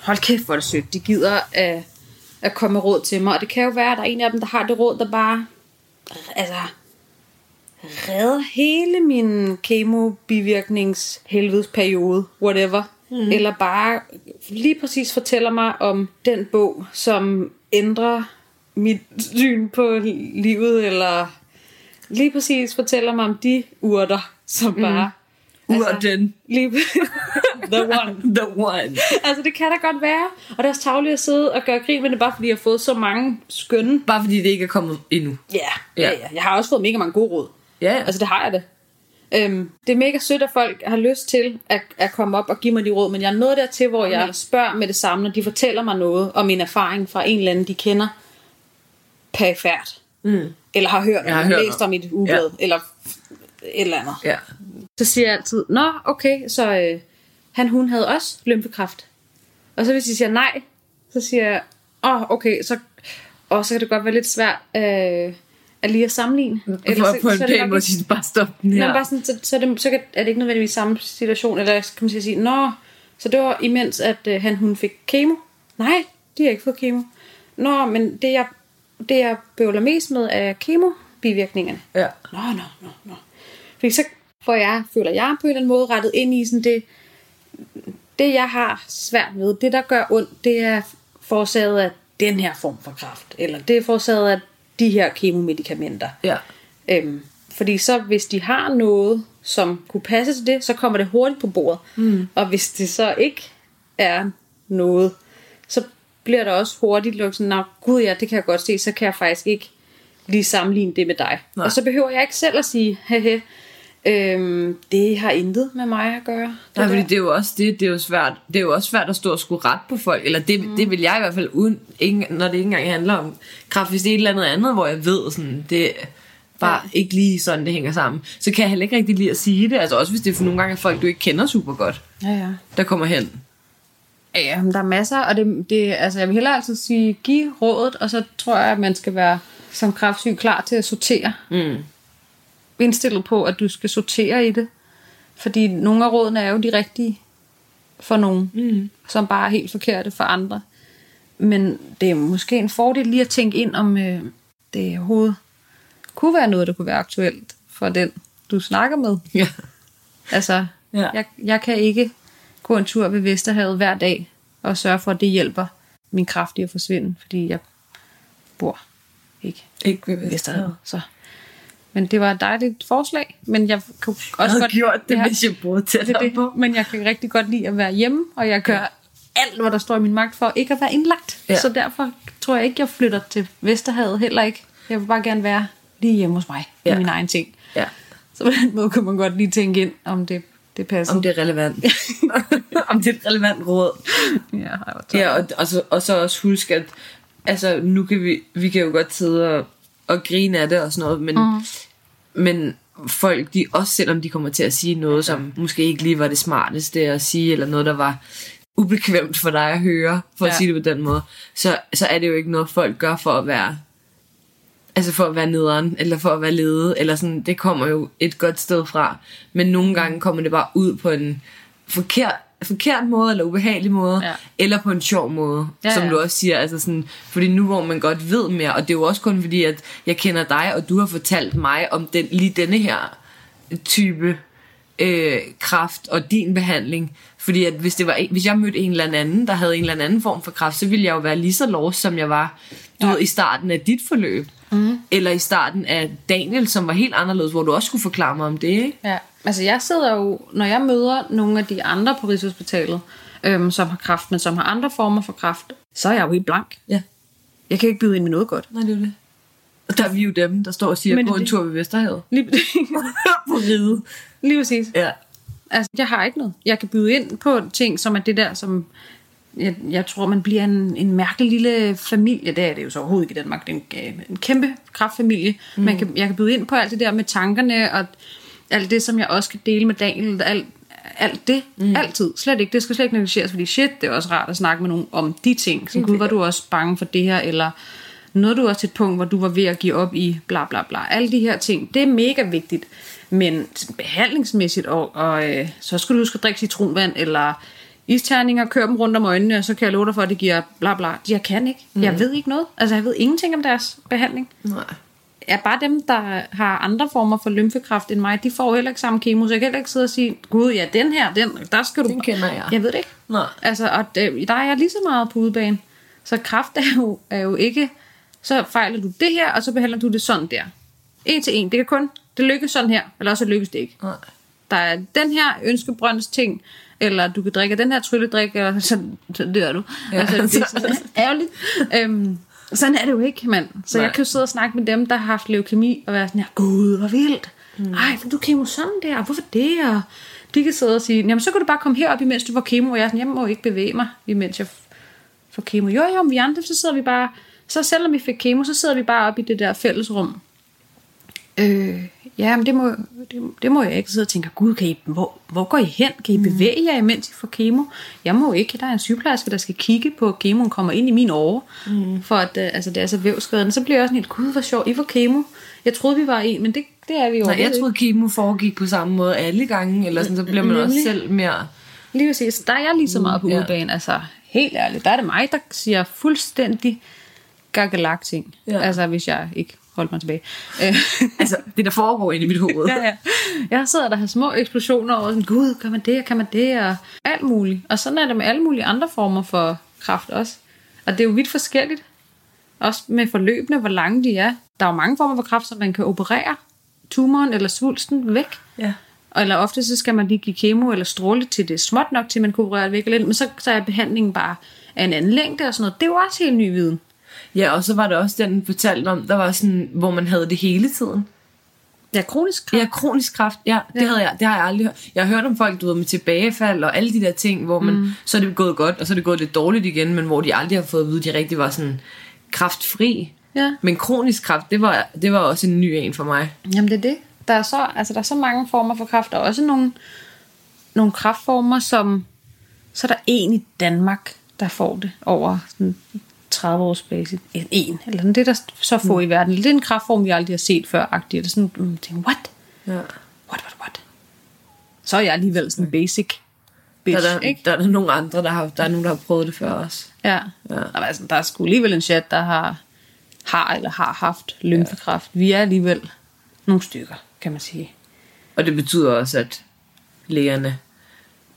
Hold kæft, hvor er det sødt. De gider at, at komme med råd til mig. Og det kan jo være, at der er en af dem, der har det råd, der bare altså, redder hele min kemo-bivirknings helvedesperiode, whatever mm. eller bare lige præcis fortæller mig om den bog, som ændrer mit syn på livet, eller lige præcis fortæller mig om de urter, som bare... Urten. Lige, the one. The one. Altså, det kan da godt være. Og det er også tavligt at sidde og gøre grin med det, bare fordi jeg har fået så mange skønne. Bare fordi det ikke er kommet endnu. Ja, ja, Ja. ja. Jeg har også fået mega mange gode råd. Ja, Altså, det har jeg det. Øhm, det er mega sødt, at folk har lyst til at, at komme op og give mig de råd, men jeg er nået dertil, hvor jeg spørger med det samme, når de fortæller mig noget om min erfaring fra en eller anden, de kender perifært. Mm. Eller har hørt, om, hørt læst om. om i et ublad, ja. eller et eller andet. ja. Så siger jeg altid, nå, okay, så øh, han, hun havde også lymfekræft. Og så hvis de siger nej, så siger jeg, åh, oh, okay, så, og så kan det godt være lidt svært øh, at lige at sammenligne. For på en pæn måde sige, bare stop den her. Men bare sådan, så, så, er det, så er det ikke nødvendigvis samme situation, eller kan man sige, nå, så det var imens, at øh, han, hun fik kemo. Nej, de har ikke fået kemo. Nå, men det jeg, det jeg bøvler mest med er kemo-bivirkningerne. Ja. Nå, nå, nå, nå. Fordi så får jeg, føler jeg på en eller anden måde rettet ind i sådan det, det jeg har svært ved, det der gør ondt, det er forårsaget af den her form for kraft, eller det er forårsaget af de her kemomedikamenter. Ja. Øhm, fordi så hvis de har noget, som kunne passe til det, så kommer det hurtigt på bordet. Mm. Og hvis det så ikke er noget, så bliver der også hurtigt lukket sådan, "Nå, gud ja, det kan jeg godt se, så kan jeg faktisk ikke lige sammenligne det med dig. Nej. Og så behøver jeg ikke selv at sige, hehe, øhm, det har intet med mig at gøre. Det Nej, fordi der." det er jo også det, det er jo svært, det er jo også svært at stå og skulle ret på folk, eller det, mm. det vil jeg i hvert fald, uden, ikke, når det ikke engang handler om kraft, hvis det er et eller andet andet, hvor jeg ved, sådan, det bare ja. ikke lige sådan, det hænger sammen, så kan jeg heller ikke rigtig lide at sige det, altså også hvis det er for nogle gange er folk, du ikke kender super godt, Ja, ja. der kommer hen. Ja, men der er masser, og det, det, altså jeg vil hellere altid sige, giv rådet, og så tror jeg, at man skal være som kraftsyg klar til at sortere. Mm. Indstillet på, at du skal sortere i det. Fordi nogle af rådene er jo de rigtige for nogen, mm. som bare er helt forkerte for andre. Men det er måske en fordel lige at tænke ind, om øh, det overhovedet kunne være noget, der kunne være aktuelt for den, du snakker med. Ja. Altså, Ja. jeg, jeg kan ikke gå en tur ved Vesterhavet hver dag og sørge for, at det hjælper min kraft i at forsvinde, fordi jeg bor ikke Ikke ved Vesterhavet. Så. Men det var et dejligt forslag, men jeg kunne også Jeg havde godt... gjort det, Ja, hvis jeg boede det, er tættere på. det. Men jeg kan rigtig godt lide at være hjemme, og jeg gør alt, hvad der står i min magt for ikke at være indlagt. Ja. Ja. Så derfor tror jeg ikke, jeg flytter til Vesterhavet heller ikke. Jeg vil bare gerne være lige hjemme hos mig ja. Ja. med min egen ting. Ja. Så på den måde kan man godt lige tænke ind, om det, det passer. Om det er relevant. om det er et relevant råd. Ja, jeg Ja, og, og, så, og så også huske, at altså, nu kan vi, vi kan jo godt sidde og, og grine af det og sådan noget, men, mm. Men folk, de, også selvom de kommer til at sige noget, som måske ikke lige var det smarteste at sige, eller noget, der var ubekvemt for dig at høre, for ja. at sige det på den måde, så, så er det jo ikke noget, folk gør for at være altså for at være nederen, eller for at være lede, eller sådan, det kommer jo et godt sted fra. Men nogle gange kommer det bare ud på en forkert, forkert måde, eller ubehagelig måde, Ja. eller på en sjov måde, ja, Ja, som ja. du også siger. Altså sådan, fordi nu hvor man godt ved mere, og det er jo også kun fordi, at jeg kender dig, og du har fortalt mig om den, lige denne her type øh, kraft og din behandling. Fordi at hvis, det var, en- hvis jeg mødte en eller anden, der havde en eller anden form for kraft, så ville jeg jo være lige så lost, som jeg var du ved, i starten af dit forløb. Mm. Eller i starten af Daniel, som var helt anderledes, hvor du også skulle forklare mig om det, ikke? Ja, altså jeg sidder jo, når jeg møder nogle af de andre på Rigshospitalet, øhm, som har kraft, men som har andre former for kraft, så er jeg jo helt blank. Ja. Jeg kan ikke byde ind med noget godt. Nej, det er det. Og der er vi jo dem, der står og siger, gå det- en tur ved Vesterhavet. Lige, på ride. lige præcis. Ja. Altså, jeg har ikke noget. Jeg kan byde ind på ting, som er det der, som jeg, jeg tror, man bliver en, en mærkelig lille familie. Det er det jo så overhovedet ikke i Danmark. Det er en, en kæmpe kraftfamilie. Mm. Man kan, jeg kan byde ind på alt det der med tankerne, og alt det, som jeg også kan dele med Daniel. Alt, alt det. Mm. Altid. Slet ikke. Det skal slet ikke negligeres, fordi shit, det er også rart at snakke med nogen om de ting. Som, gud, var du også bange for det her, eller nåede du også til et punkt, hvor du var ved at give op i bla bla bla. Alle de her ting, det er mega vigtigt. Men behandlingsmæssigt, og, og øh, så skal du huske at drikke citronvand, eller isterninger, kør dem rundt om øjnene, og så kan jeg love dig for, at det giver bla bla. Jeg kan ikke. Mm. Jeg ved ikke noget. Altså, jeg ved ingenting om deres behandling. Nej. Ja, bare dem, der har andre former for lymfekræft end mig, de får heller ikke samme kemo, så jeg kan heller ikke sidde og sige, gud, ja, den her, den, der skal du... Den kender jeg. Jeg ved det ikke. Nej. Altså, og det, der er jeg lige så meget på udebane. Så kræft er jo, er jo ikke, så fejler du det her, og så behandler du det sådan der. En til en. Det kan kun, det lykkes sådan her, eller også lykkes det ikke. Nej. Der er den her ønskebrønds ting, eller du kan drikke den her trylledrik, eller så, så dør du. Ja, altså, det er sådan ærgerligt. Øhm, sådan er det jo ikke, mand. Så Nej. jeg kan jo sidde og snakke med dem, der har haft leukemi, og være sådan her, gud, hvor vildt. Mm. Ej, du kemo sådan der, hvorfor det? Og de kan sidde og sige, jamen så kan du bare komme herop, imens du får kemo, og jeg er sådan, jeg må ikke bevæge mig, imens jeg får kemo. Jo, jo, vi andre, så sidder vi bare, så selvom vi fik kemo, så sidder vi bare op i det der fællesrum. Øh, ja, men det må, det, det må jeg ikke sidde og tænke, gud, kan I, hvor, hvor går I hen? Kan I bevæge jer, imens I får kemo? Jeg må ikke. Der er en sygeplejerske, der skal kigge på, at kemoen kommer ind i min åre, mm. for at øh, altså, det er så vævskaden. Så bliver jeg også sådan helt, gud, hvor sjovt, I får kemo. Jeg troede, vi var en, men det, det er vi jo Nej, jeg troede, kemo foregik på samme måde alle gange, eller sådan, så bliver man også selv mere... Lige præcis. Der er jeg lige så meget på ja. udebane. Altså, helt ærligt. Der er det mig, der siger fuldstændig gakkelagt ting. Ja. Altså, hvis jeg ikke holder mig tilbage. Øh, Altså, det der foregår inde i mit hoved. ja, ja. Jeg sidder der har små eksplosioner over sådan, gud, kan man det, kan man det, og alt muligt. Og sådan er det med alle mulige andre former for kraft også. Og det er jo vidt forskelligt. Også med forløbene, hvor lange de er. Der er jo mange former for kraft, som man kan operere tumoren eller svulsten væk. Ja. Eller ofte så skal man lige give kemo eller stråle til det småt nok, til man kan operere det væk. Eller- Men så, så er behandlingen bare af en anden længde og sådan noget. Det er jo også helt ny viden. Ja, og så var der også den, den fortalte om, der var sådan, hvor man havde det hele tiden. Ja, kronisk kræft. Ja, kronisk kræft, ja, det, Ja. havde jeg, det har jeg aldrig hørt. Jeg har hørt om folk, du ved, med tilbagefald og alle de der ting, hvor man, mm. så er det gået godt, og så er det gået lidt dårligt igen, men hvor de aldrig har fået at vide, at de rigtig var sådan kræftfri. Ja. Men kronisk kræft, det var, det var også en ny en for mig. Jamen det er det. Der er, så, altså, der er så mange former for kræft, og også nogle, nogle kræftformer, som så er der en i Danmark, der får det over sådan 30 års basis. En, en eller sådan. det er der så få mm. i verden. Det er en kræftform, vi aldrig har set før. -agtigt. Det er sådan, mm, tænker, what? Ja. What, what, what? Så er jeg alligevel sådan basic bitch, Der, er der, ikke? der er der nogle andre, der har, der er nogen, der har prøvet det før også. Ja. Ja. ja. Der, er, altså, der er sgu alligevel en chat, der har, har eller har haft lymfekræft. Vi er alligevel nogle stykker, kan man sige. Og det betyder også, at lægerne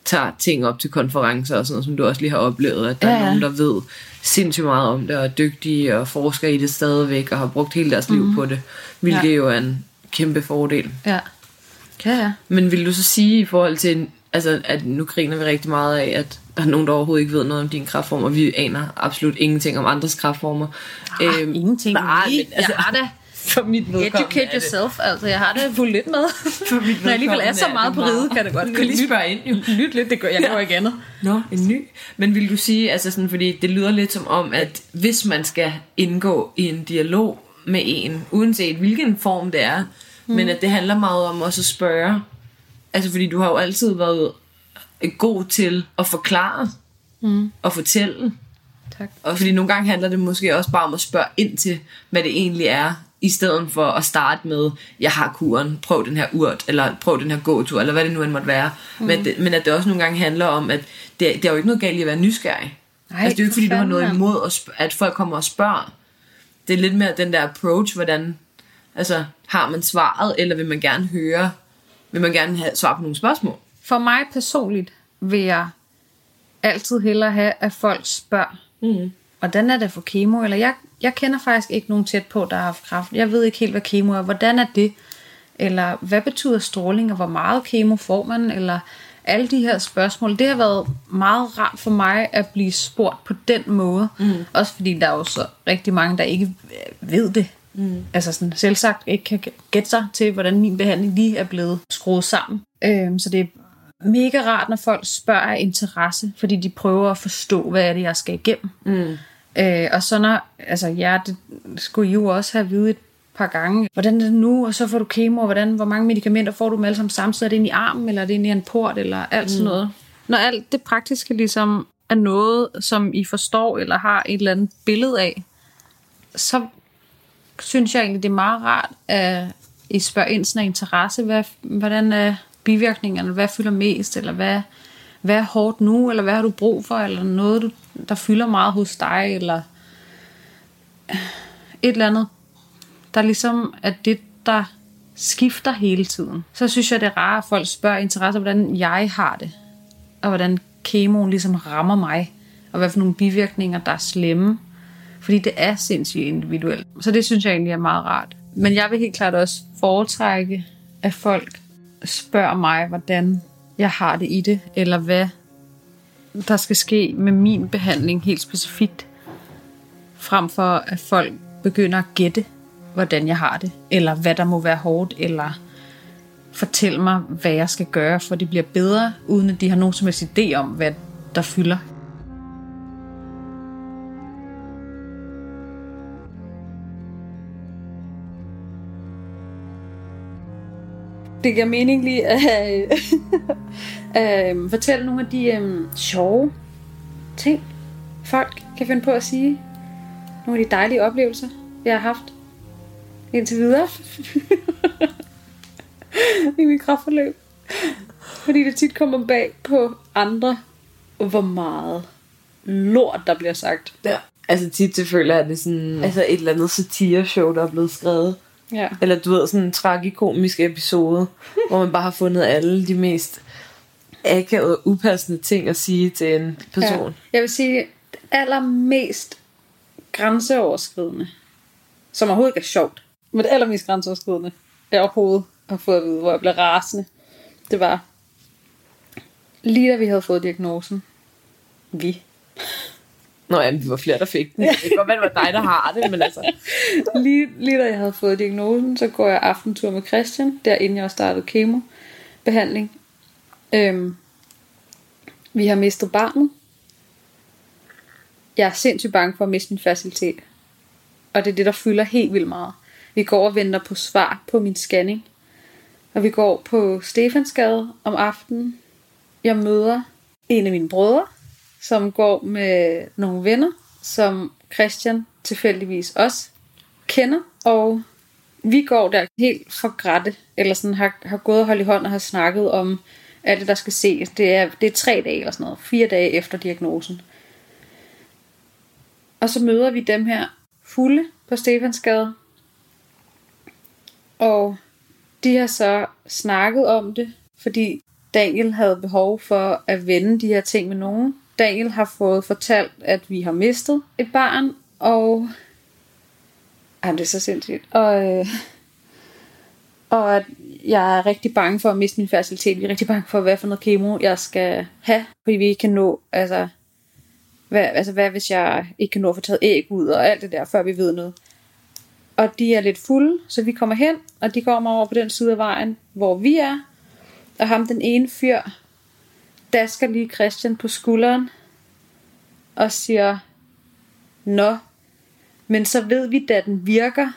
tager ting op til konferencer og sådan noget, som du også lige har oplevet, at der ja, Ja, er ja. nogen, der ved sindssygt meget om det, og er dygtige og forsker i det stadigvæk, og har brugt hele deres liv på det, hvilket Ja. jo er en kæmpe fordel. Ja. Ja, ja. Men vil du så sige i forhold til, altså, at nu griner vi rigtig meget af, at der er nogen, der overhovedet ikke ved noget om din kræftform, og vi aner absolut ingenting om andres kræftformer. Ah, øhm, ingenting. nej, men altså, har da for mit vedkommende educate er det- yourself. Altså, jeg har da fulgt lidt med. For mit Når jeg alligevel er så meget det på ride, kan det godt Du kan lige spørge ind, jo. Lyt lidt, det gør jeg. gør ikke andet. Nå, en ny. Men vil du sige, altså sådan, fordi det lyder lidt som om, at hvis man skal indgå i en dialog med en, uanset hvilken form det er, mm. men at det handler meget om også at spørge, altså fordi du har jo altid været god til at forklare mm. og fortælle, Tak. og fordi nogle gange handler det måske også bare om at spørge ind til, hvad det egentlig er, i stedet for at starte med, jeg har kuren, prøv den her urt, eller prøv den her gåtur, eller hvad det nu end måtte være. Mm. Men, at det, men at det også nogle gange handler om, at det, det er jo ikke noget galt i at være nysgerrig. Nej, altså, det er jo ikke for fordi, du har noget imod, at, at folk kommer og spørger. Det er lidt mere den der approach, hvordan, altså, har man svaret, eller vil man gerne høre, vil man gerne have svar på nogle spørgsmål? For mig personligt vil jeg altid hellere have, at folk spørger, Mm. Hvordan er det for kemo? Eller jeg, jeg kender faktisk ikke nogen tæt på, der har haft kræft. Jeg ved ikke helt, hvad kemo er. Hvordan er det? Eller hvad betyder stråling, og hvor meget kemo får man? Eller alle de her spørgsmål. Det har været meget rart for mig at blive spurgt på den måde. Mm. Også fordi der er jo så rigtig mange, der ikke ved det. Mm. Altså sådan selvsagt ikke kan gætte sig til, hvordan min behandling lige er blevet skruet sammen. Øhm, så det er mega rart, når folk spørger af interesse, fordi de prøver at forstå, hvad er det, jeg skal igennem. Mm. Øh, og så når, altså ja, det skulle I jo også have videt et par gange, hvordan er det nu, og så får du kemo, og hvordan, hvor mange medicamenter får du med alle sammen? Samtidig, er det ind i armen, eller er det ind i en port, eller alt sådan noget. Når alt det praktiske ligesom er noget, som I forstår, eller har et eller andet billede af, så synes jeg egentlig, det er meget rart, at I spørger ind sådan af interesse, hvad, hvordan er bivirkningerne, hvad fylder mest, eller hvad, hvad er hårdt nu, eller hvad har du brug for, eller noget, du, der fylder meget hos dig, eller et eller andet der ligesom er det, der skifter hele tiden. Så synes jeg, det er rart, at folk spørger interesse, hvordan jeg har det, og hvordan kemoen ligesom rammer mig, og hvad for nogle bivirkninger, der er slemme. Fordi det er sindssygt individuelt. Så det synes jeg egentlig er meget rart. Men jeg vil helt klart også foretrække, at folk spørger mig, hvordan jeg har det i det, eller hvad der skal ske med min behandling helt specifikt, frem for at folk begynder at gætte, hvordan jeg har det, eller hvad der må være hårdt, eller fortæl mig, hvad jeg skal gøre, for det bliver bedre, uden at de har nogen som helst idé om, hvad der fylder. Det giver mening lige at øh, fortælle nogle af de øh, sjove ting, folk kan finde på at sige. Nogle af de dejlige oplevelser, jeg har haft indtil videre. I mit kraftforløb. Fordi det tit kommer bag på andre, hvor meget lort, der bliver sagt. Ja. Altså tit jeg, at det er sådan, altså et eller andet satire-show, der er blevet skrevet. Ja. Eller du ved, sådan en tragikomisk episode, hvor man bare har fundet alle de mest akavede og upassende ting at sige til en person. Ja. Jeg vil sige, det allermest grænseoverskridende, som overhovedet ikke er sjovt, men det allermest grænseoverskridende, jeg overhovedet har fået at vide, hvor jeg blev rasende, det var, lige da vi havde fået diagnosen, vi, Nå ja, vi var flere, der fik den. Det kan godt være, det var dig, der har det, men altså... lige, lige da jeg havde fået diagnosen, så går jeg aftentur med Christian, der inden jeg startede kemobehandling. Øhm, vi har mistet barnet. Jeg er sindssygt bange for at miste min facilitet. Og det er det, der fylder helt vildt meget. Vi går og venter på svar på min scanning. Og vi går på Stefansgade om aftenen. Jeg møder en af mine brødre, som går med nogle venner, som Christian tilfældigvis også kender. Og vi går der helt for grætte, eller sådan har, har gået og holdt i hånd og har snakket om alt det, der skal ses. Det er, det er tre dage eller sådan noget, fire dage efter diagnosen. Og så møder vi dem her fulde på Stefansgade. Og de har så snakket om det, fordi Daniel havde behov for at vende de her ting med nogen. Daniel har fået fortalt, at vi har mistet et barn, og... Jamen, det er så sindssygt. Og, øh, og at jeg er rigtig bange for at miste min facilitet. Vi er rigtig bange for, hvad for noget kemo jeg skal have, fordi vi ikke kan nå, altså, hvad, altså hvad hvis jeg ikke kan nå at få taget æg ud og alt det der, før vi ved noget. Og de er lidt fulde, så vi kommer hen, og de kommer over på den side af vejen, hvor vi er. Og ham, den ene fyr, dasker lige Christian på skulderen og siger, Nå, men så ved vi, da den virker,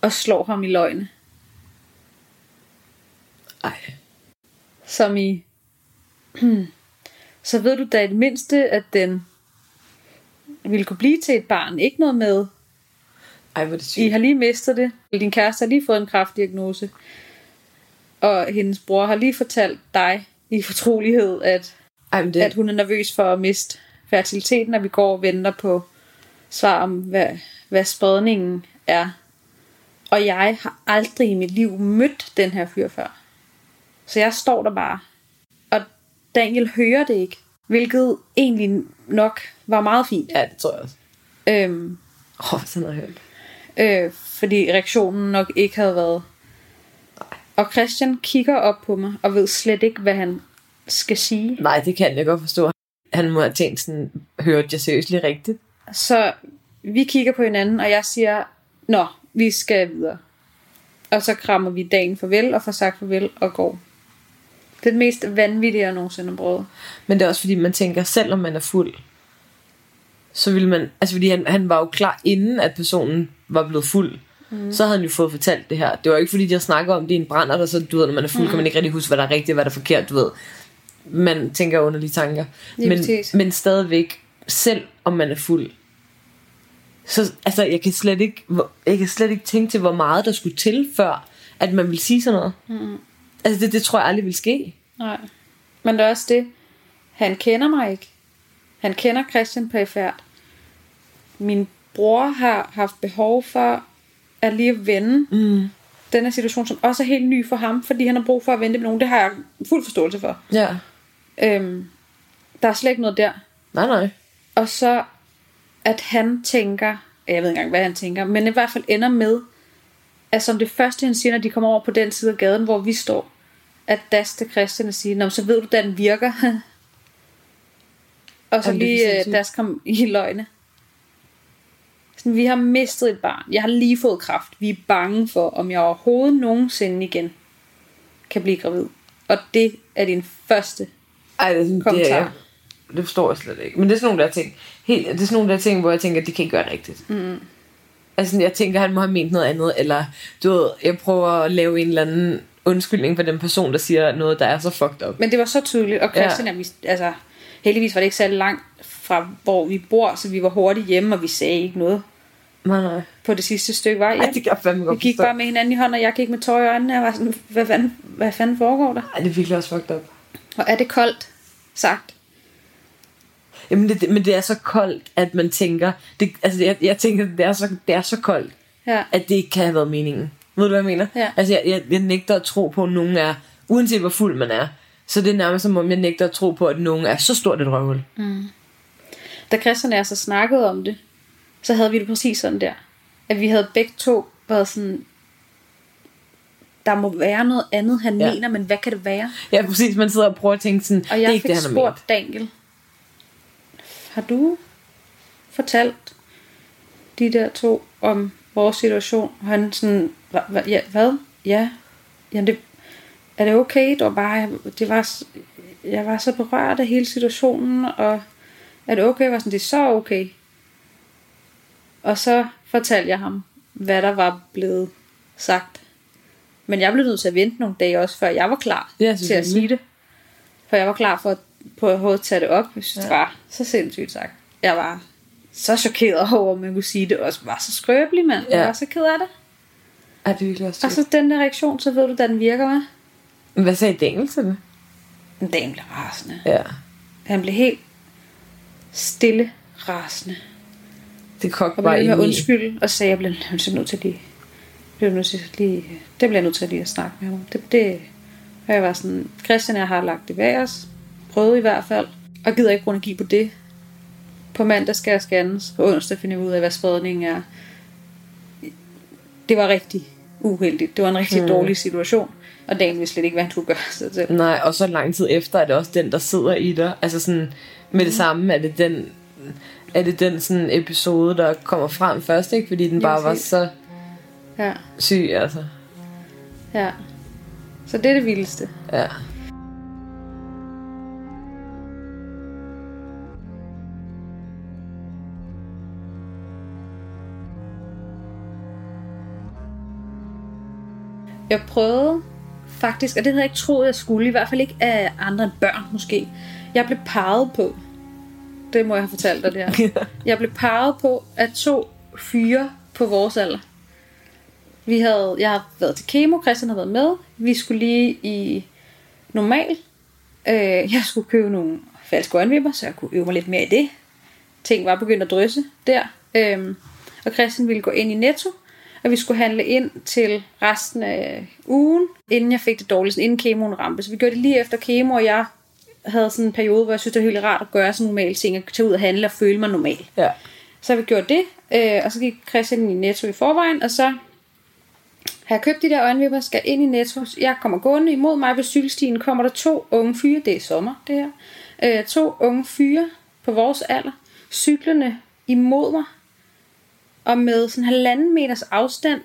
og slår ham i løgne. Ej. Som i, så ved du da i det mindste, at den ville kunne blive til et barn. Ikke noget med, Ej, hvor det I sygt. har lige mistet det. Din kæreste har lige fået en kraftdiagnose. Og hendes bror har lige fortalt dig i fortrolighed, at, Ej, det, at hun er nervøs for at miste fertiliteten, at vi går og venter på svar om, hvad, hvad spredningen er. Og jeg har aldrig i mit liv mødt den her fyr før. Så jeg står der bare. Og Daniel hører det ikke. Hvilket egentlig nok var meget fint. ja, det tror jeg også. Øhm, Åh, oh, sådan noget hørt. øh, fordi reaktionen nok ikke havde været. Og Christian kigger op på mig og ved slet ikke, hvad han skal sige. Nej, det kan jeg godt forstå. Han må have tænkt sådan, hørte jeg seriøst rigtigt? Så vi kigger på hinanden, og jeg siger, Nå, vi skal videre. Og så krammer vi dagen farvel, og får sagt farvel, og går. Det er det mest vanvittige, jeg nogensinde har prøvet. Men det er også fordi, man tænker, selvom man er fuld, så vil man, altså fordi han, han var jo klar inden, at personen var blevet fuld. Mm. Så havde han jo fået fortalt det her. Det var ikke fordi, de har snakket om det i en brænder, der så, du ved, når man er fuld, mm. kan man ikke rigtig huske, hvad der er rigtigt, og hvad der er forkert, du ved. Man tænker underlige tanker. Lige Men, præcis. men stadigvæk, selv om man er fuld, så altså, jeg kan slet ikke, jeg kan slet ikke tænke til, hvor meget der skulle til, før at man ville sige sådan noget. Mm. Altså, det, det tror jeg aldrig vil ske. Nej. Men det er også det. Han kender mig ikke. Han kender Christian perifært. Min bror har haft behov for er lige at vende mm. den her situation, som også er helt ny for ham, fordi han har brug for at vente med nogen. Det har jeg fuld forståelse for. Ja. Øhm, der er slet ikke noget der. Nej, nej. Og så, at han tænker, jeg ved ikke engang, hvad han tænker, men i hvert fald ender med, at som det første, han siger, når de kommer over på den side af gaden, hvor vi står, at Das til Christian og siger, Nå, så ved du, at den virker. og så Jamen, lige øh. Das kom i løgne. Sådan, vi har mistet et barn. Jeg har lige fået kraft. Vi er bange for, om jeg overhovedet nogensinde igen kan blive gravid. Og det er din første Ej, det, er sådan, det, Kommentar. er, det forstår jeg slet ikke. Men det er sådan nogle der ting. Helt, det er sådan nogle der ting, hvor jeg tænker, at de kan ikke gøre det rigtigt. Mm. Altså, jeg tænker, han må have ment noget andet. Eller, du ved, jeg prøver at lave en eller anden undskyldning for den person, der siger noget, der er så fucked up. Men det var så tydeligt, og Christian ja. er altså, heldigvis var det ikke særlig langt fra, hvor vi bor, så vi var hurtigt hjemme, og vi sagde ikke noget Nej, nej. på det sidste stykke vej. Ej, det kan jeg fandme vi godt gik forstå. bare med hinanden i hånden, og jeg gik med tår i øjnene, og jeg var sådan, hvad fanden, hvad fanden foregår der? Ej, det er virkelig også fucked up. Og er det koldt sagt? Jamen, det, det- men det er så koldt, at man tænker... Det, altså, jeg, jeg tænker, det er, så, det er så koldt, Ja. at det ikke kan have været meningen. Ved du, hvad jeg mener? Ja. Altså, jeg, jeg, jeg nægter at tro på, at nogen er... Uanset hvor fuld man er. Så det er nærmest som om, jeg nægter at tro på, at nogen er så stort et røvhul. Da Christian og jeg så snakkede om det, så havde vi det præcis sådan der. At vi havde begge to været sådan, der må være noget andet, han Ja. mener, men hvad kan det være? Ja, præcis. Man sidder og prøver at tænke sådan, Og det jeg er ikke fik det, han spurgt Daniel, har du fortalt de der to om vores situation? Og han sådan, hva, ja, hvad? Ja, jamen det, er det okay? Det var bare, det var, jeg var så berørt af hele situationen, og er det okay? Jeg var sådan, det er så okay. Og så fortalte jeg ham, hvad der var blevet sagt. Men jeg blev nødt til at vente nogle dage også, før jeg var klar Ja, til at sige det. For jeg var klar for at på at tage det op. Jeg synes, ja. det var så sindssygt sagt. Jeg var så chokeret over, at man kunne sige det også var så skrøbelig, mand. Jeg Ja. var så ked af det. Er det virkelig også Og så den der reaktion, så ved du, at den virker, hvad? Men Hvad sagde Daniel til det? Dagen blev rasende. Ja. Han blev helt stille rasende. Det kogte Og bare blev ind i. undskylde og sagde, jeg bliver simpelthen nødt til lige, bliver nødt til lige, det bliver jeg nødt til lige at snakke med ham om. Det, det, og jeg var sådan, Christian og jeg har lagt det bag os, prøvet i hvert fald, og gider ikke bruge energi på det. På mandag skal jeg scannes, og onsdag finder jeg ud af, hvad spredningen er. Det var rigtig uheldigt. Det var en rigtig mm. dårlig situation, og dagen vidste slet ikke, hvad han skulle gøre sig til. Nej, og så lang tid efter er det også den, der sidder i dig. Altså sådan, med det samme er det den, er det den sådan episode, der kommer frem først, ikke? Fordi den bare var så Ja, syg, altså. ja. Så det er det vildeste. Ja. Jeg prøvede faktisk, og det havde jeg ikke troet, jeg skulle, i hvert fald ikke af andre end børn måske. Jeg blev peget på, det må jeg have fortalt dig der. Jeg blev peget på af to fyre på vores alder. Vi havde, jeg har været til kemo, Christian har været med. Vi skulle lige i normal. Øh, jeg skulle købe nogle falske øjenvipper, så jeg kunne øve mig lidt mere i det. Ting var begyndt at drysse der. Øh, og Christian ville gå ind i Netto, og vi skulle handle ind til resten af ugen, inden jeg fik det dårligt, sådan inden kemoen ramte. Så vi gjorde det lige efter kemo, og jeg havde sådan en periode, hvor jeg synes, det var helt rart at gøre sådan normale ting, at tage ud og handle og føle mig normal. Ja. Så vi gjort det, øh, og så gik Christian i Netto i forvejen, og så har jeg købt de der øjenvipper, skal ind i Netto. Jeg kommer gående imod mig ved cykelstien, kommer der to unge fyre, det er sommer det her, øh, to unge fyre på vores alder, cyklerne imod mig, og med sådan halvanden meters afstand,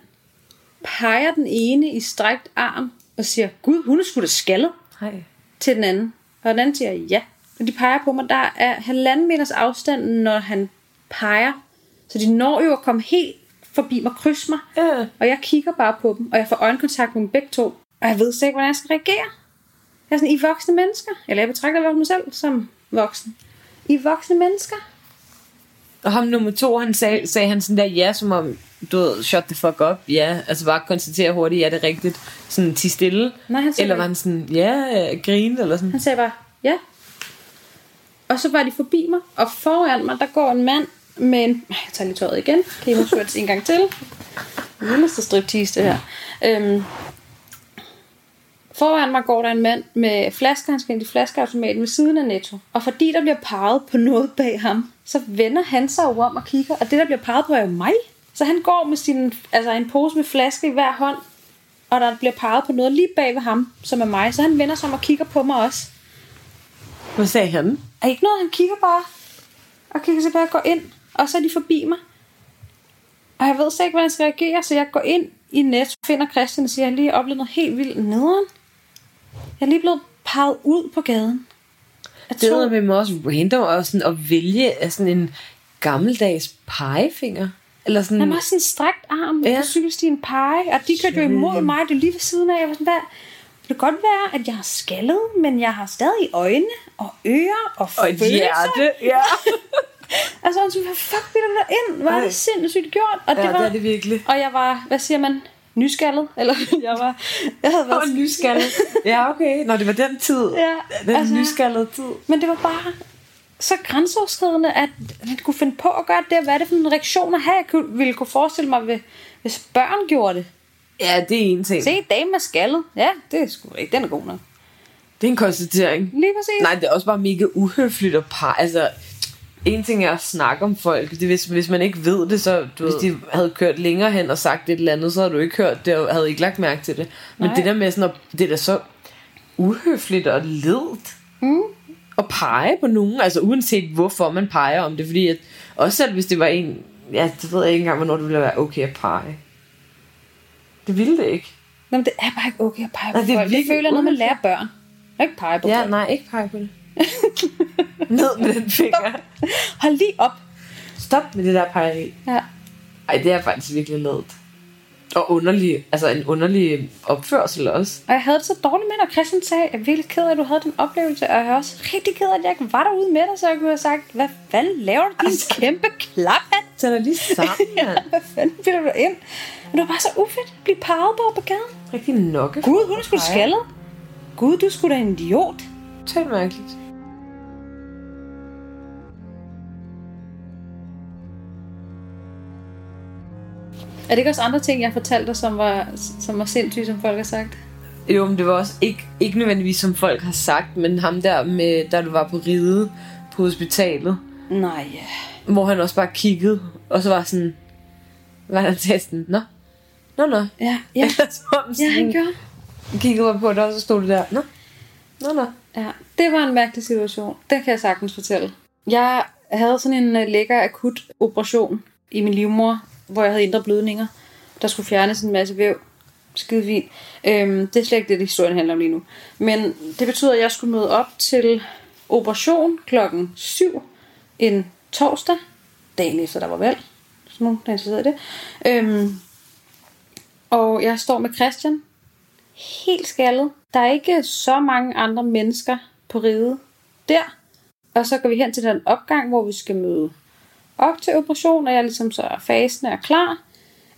peger den ene i strækt arm og siger, Gud, hun er sgu da skaldet Hej. til den anden. Og den anden siger ja. Og de peger på mig, der er halvanden meters afstand, når han peger. Så de når jo at komme helt forbi mig, krydse mig. Ja. Og jeg kigger bare på dem, og jeg får øjenkontakt med dem begge to. Og jeg ved slet ikke, hvordan jeg skal reagere. Jeg er sådan, I voksne mennesker. Eller jeg betragter i hvert fald mig selv som voksen. I voksne mennesker. Og ham nummer to, han sagde, sagde han sådan der, ja, som om, du ved, shut the fuck up, ja, altså bare konstatere hurtigt, ja, det er rigtigt, sådan til stille. Nej, han Eller var han sådan, ja, grine, eller sådan. Han sagde bare, ja. Og så var de forbi mig, og foran mig, der går en mand med en... Jeg tager lige tøjet igen. Kemo shorts en gang til. vildeste striptease, det her. Øhm, foran mig går der en mand med flasker, han skal ind i flaskeautomaten ved siden af Netto. Og fordi der bliver peget på noget bag ham, så vender han sig over om og kigger, og det der bliver peget på er jo mig. Så han går med sin, altså en pose med flaske i hver hånd, og der bliver peget på noget lige bag ved ham, som er mig. Så han vender sig om og kigger på mig også. Hvad sagde han? Er ikke noget, han kigger bare og kigger tilbage og går ind, og så er de forbi mig. Og jeg ved slet ikke, hvordan jeg skal reagere, så jeg går ind i Netto, finder Christian og siger, at jeg lige har oplevet noget helt vildt nederen. Jeg er lige blevet peget ud på gaden. Jeg Det er med mig også random og sådan at vælge af sådan en gammeldags pegefinger. Eller sådan... han har sådan en strakt arm ja. På cykelstien pege, og de kørte jo imod mig, det lige ved siden af. Jeg var sådan, hvad? Det kan godt være, at jeg har skaldet, men jeg har stadig øjne og ører og og følelser. hjerte. Ja, Altså, han sådan, fuck vil du der ind? Er Ej. det sindssygt gjort? Og det ja var, det er det virkelig. Og jeg var, hvad siger man, nyskaldet? Eller jeg var, jeg havde været, Og nyskaldet. Ja, okay. Nå, det var den tid. Ja, Den altså- nyskaldede tid. men det var bare så grænseoverskridende, at han kunne finde på at gøre det, hvad er det for en reaktion at have, jeg kunne, ville kunne forestille mig, hvis- børn gjorde det. Ja, det er en ting. Se, dame med skaldet. Ja, det er sgu ikke, den er god nok. Det er en konstatering. Lige præcis. Nej, det er også bare mega uhøfligt at par. Altså, en ting er at snakke om folk. Det, hvis, hvis man ikke ved det, så du hvis de havde kørt længere hen og sagt et eller andet, så havde du ikke hørt det, og havde ikke lagt mærke til det. Men Nej. det der med sådan, at, det er så uhøfligt og ledt Mm. at pege på nogen. Altså uanset hvorfor man peger om det. Fordi at, også selv hvis det var en, ja, det ved jeg ikke engang, hvornår det ville være okay at pege. Det ville det ikke. Nå, men det er bare ikke okay at pege på Nej, det folk. Det føler noget, man lærer børn. Ikke pege på Ja, folk. nej, ikke pege på det. Ned med den finger. Hold lige op. Stop med det der pegeri. Ja. Ej, det er faktisk virkelig ledet. Og underlig, altså en underlig opførsel også. Og jeg havde det så dårligt med og Christian sagde, jeg er virkelig ked af, at du havde den oplevelse, og jeg er også rigtig ked af, at jeg ikke var derude med dig, så jeg kunne have sagt, hvad fanden laver du, din Altså- kæmpe klaphat? Tag dig lige sammen, mand. Hvad fanden vil du ind? Men det var bare så ufedt at blive peget på på gaden. Rigtig nokke. Gud, hun er sgu skaldet. Gud, du sgu da en idiot. Totalt mærkeligt. Er det ikke også andre ting, jeg har fortalt dig, som var, som var sindssygt, som folk har sagt? Jo, men det var også ikke, ikke nødvendigvis, som folk har sagt, men ham der, med, da du var på ride på hospitalet, Nej, ja. hvor han også bare kiggede, og så var sådan, hvad er testen? Nå, nå, nå. Ja, ja. Som om ja han gjorde. kiggede bare på dig, og så stod det der, nå, nå, nå. Ja, det var en mærkelig situation. Det kan jeg sagtens fortælle. Jeg havde sådan en uh, lækker akut operation i min livmor, hvor jeg havde indre blødninger. Der skulle fjernes en masse væv. Skide fint. Øhm, det er slet ikke det, historien handler om lige nu. Men det betyder, at jeg skulle møde op til operation klokken 7 en torsdag, dagen efter der var valg. Så nogen, der er interesseret i det. Øhm, og jeg står med Christian, helt skaldet. Der er ikke så mange andre mennesker på ride der. Og så går vi hen til den opgang, hvor vi skal møde op til operation, og jeg ligesom så er fasen er klar.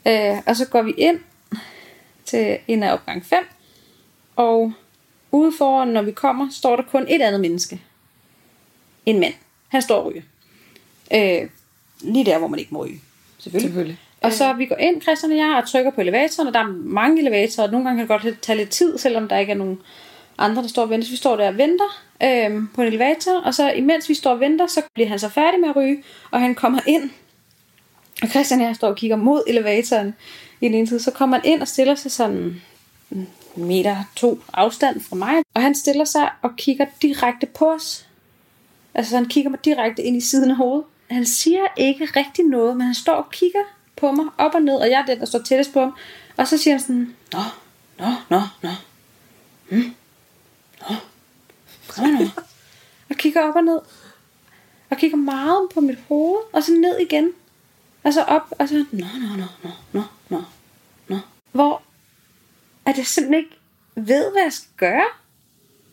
Øh, og så går vi ind til en af opgang 5. Og ude foran, når vi kommer, står der kun et andet menneske. En mand. Han står og ryger. Øh, lige der, hvor man ikke må ryge. Selvfølgelig. Selvfølgelig. Og så vi går ind, Christian og jeg, og trykker på elevatoren, og der er mange elevatorer, og nogle gange kan det godt tage lidt tid, selvom der ikke er nogen andre, der står og venter. Så vi står der og venter øhm, på en elevator, og så imens vi står og venter, så bliver han så færdig med at ryge, og han kommer ind, og Christian og jeg står og kigger mod elevatoren i den ene side, så kommer han ind og stiller sig sådan en meter to afstand fra mig, og han stiller sig og kigger direkte på os. Altså han kigger mig direkte ind i siden af hovedet. Han siger ikke rigtig noget, men han står og kigger på mig op og ned, og jeg er den, der står tættest på ham. Og så siger han sådan, Nå, nå, nå, nå. Hmm. Kom nu. Og kigger op og ned. Og kigger meget på mit hoved, og så ned igen. Og så op, og så, nå, nå, nå, nå, nå, nå, nå. Hvor at jeg simpelthen ikke ved, hvad jeg skal gøre.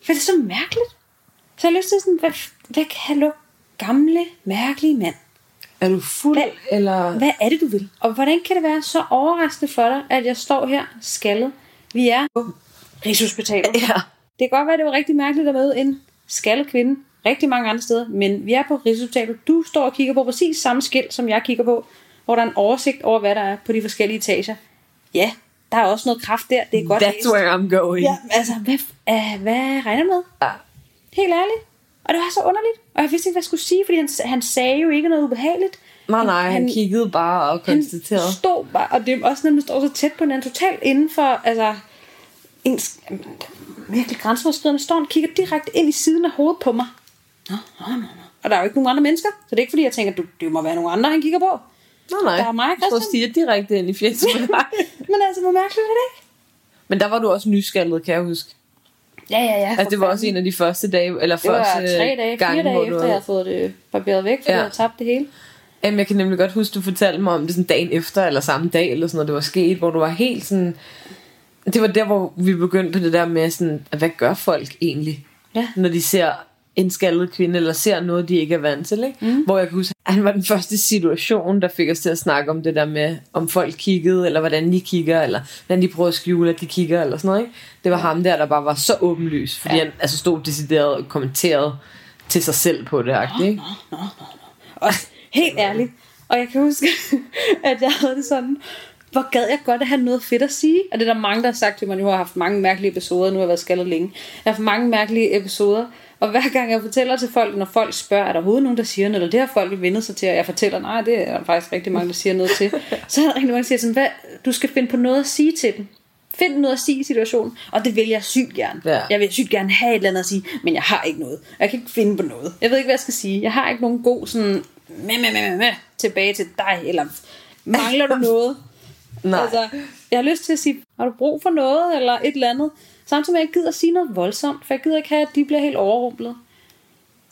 For det er så mærkeligt. Så jeg har lyst til sådan, hvad, hvad hallo, gamle, mærkelige mand. Er du fuld, Hvad- eller... Hvad er det, du vil? Og hvordan kan det være så overraskende for dig, at jeg står her skaldet? Vi er på Rigshospitalet. Ja. Det kan godt være, det var rigtig mærkeligt at møde en skaldet kvinde rigtig mange andre steder, men vi er på Rigshospitalet. Du står og kigger på præcis samme skilt, som jeg kigger på, hvor der er en oversigt over, hvad der er på de forskellige etager. ja, der er også noget kraft der, det er godt That's læst. where I'm going. Ja, altså, hvad, uh, hvad regner med? Ja. Helt ærligt. Og det var så underligt. Og jeg vidste ikke, hvad jeg skulle sige, fordi han, han sagde jo ikke noget ubehageligt. Nej, nej, han, Han- kiggede bare og konstaterede. Han stod bare, og det er også, man står så tæt på hinanden, totalt inden for, altså, ens, virkelig grænseoverskridende, står og kigger direkte ind i siden af hovedet på mig. Nå, nå, nå, nå. Og der er jo ikke nogen andre mennesker, så det er ikke fordi, jeg tænker, du, det må være nogen andre, han kigger på. Nej, nej. Der er mig, Så Christian. stiger direkte ind i fjeset på dig. Men altså, hvor mærkeligt er det ikke? Men der var du også nyskaldet, kan jeg huske. Ja, ja, ja. Altså, det var også en af de første dage, eller det var første tre dage, fire gange, dage hvor efter, du... jeg havde fået det barberet væk, fordi Ja. jeg havde tabt det hele. Jamen, jeg kan nemlig godt huske, du fortalte mig om det sådan dagen efter, eller samme dag, eller sådan noget, det var sket, hvor du var helt sådan... Det var der, hvor vi begyndte på det der med sådan, at hvad gør folk egentlig, Ja. når de ser en skaldet kvinde, eller ser noget, de ikke er vant til, ikke? Mm. Hvor jeg kan huske, at han var den første situation, der fik os til at snakke om det der med, om folk kiggede, eller hvordan de kigger, eller hvordan de prøver at skjule, at de kigger, eller sådan noget, ikke? Det var ham der, der bare var så åbenlys, fordi ja. han altså stod decideret og kommenterede til sig selv på det, ikke? Og helt ærligt. Og jeg kan huske, at jeg havde det sådan, hvor gad jeg godt at have noget fedt at sige. Og det er der mange, der har sagt til mig, nu har jeg haft mange mærkelige episoder, nu har jeg været skaldet længe. Jeg har haft mange mærkelige episoder, og hver gang jeg fortæller til folk, når folk spørger, er der overhovedet nogen, der siger noget, eller det har folk vendt sig til, og jeg fortæller, nej, det er der faktisk rigtig mange, der siger noget til. Så er der rigtig mange, der siger sådan, hvad, du skal finde på noget at sige til dem. Find noget at sige i situationen, og det vil jeg sygt gerne. Ja. Jeg vil sygt gerne have et eller andet at sige, men jeg har ikke noget. Jeg kan ikke finde på noget. Jeg ved ikke, hvad jeg skal sige. Jeg har ikke nogen god sådan, med, med, med, med, med, tilbage til dig, eller mangler du noget? Nej. Altså, jeg har lyst til at sige, har du brug for noget, eller et eller andet? Samtidig med, at jeg gider at sige noget voldsomt, for jeg gider ikke have, at de bliver helt overrumplet.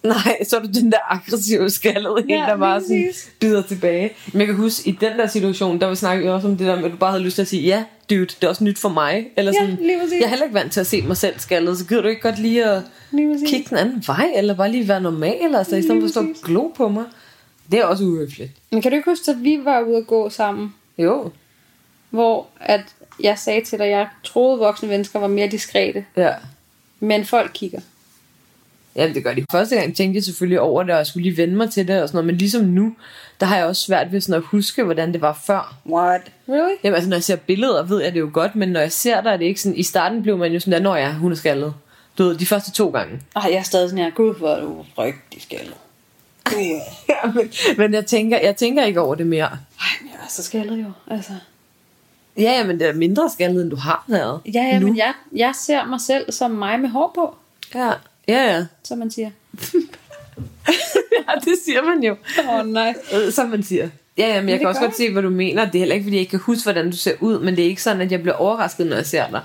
Nej, så er du den der aggressive skaldede en, Ja, der bare sådan bider tilbage. Men jeg kan huske, i den der situation, der var snakket også om det der med, at du bare havde lyst til at sige, ja, dude, det er også nyt for mig. Eller Ja, sådan, præcis. jeg er heller ikke vant til at se mig selv skaldet, så gider du ikke godt lige at Lige kigge den anden vej, eller bare lige være normal, altså, i stedet for at stå og glo på mig. Det er også uhøfligt. Men kan du ikke huske, at vi var ude at gå sammen, Jo, hvor at jeg sagde til dig, at jeg troede, voksne mennesker var mere diskrete, ja. men folk kigger. Ja, det gør de. Første gang tænkte jeg selvfølgelig over det, og jeg skulle lige vende mig til det og sådan noget, men ligesom nu, der har jeg også svært ved sådan at huske, hvordan det var før. What? Really? Jamen altså, når jeg ser billeder, ved jeg det jo godt, men når jeg ser der, er det ikke sådan, i starten blev man jo sådan, der, når jeg hun er skaldet. Du ved, de første to gange. Ej, jeg er stadig sådan her, gud, hvor er du rigtig skaldet. Ja, men, men jeg, tænker, jeg tænker ikke over det mere. Ej, men jeg er så skaldet jo, altså. Ja, men det er mindre skaldet, end du har været. Ja, ja, nu. men jeg, jeg ser mig selv som mig med hår på, Ja, ja, ja. som man siger. ja, det siger man jo. Åh, oh, nej. Øh, Som man siger. Ja, ja, men jeg det kan også godt se, hvad du mener. Det er heller ikke, fordi jeg ikke kan huske, hvordan du ser ud, men det er ikke sådan, at jeg bliver overrasket, når jeg ser dig.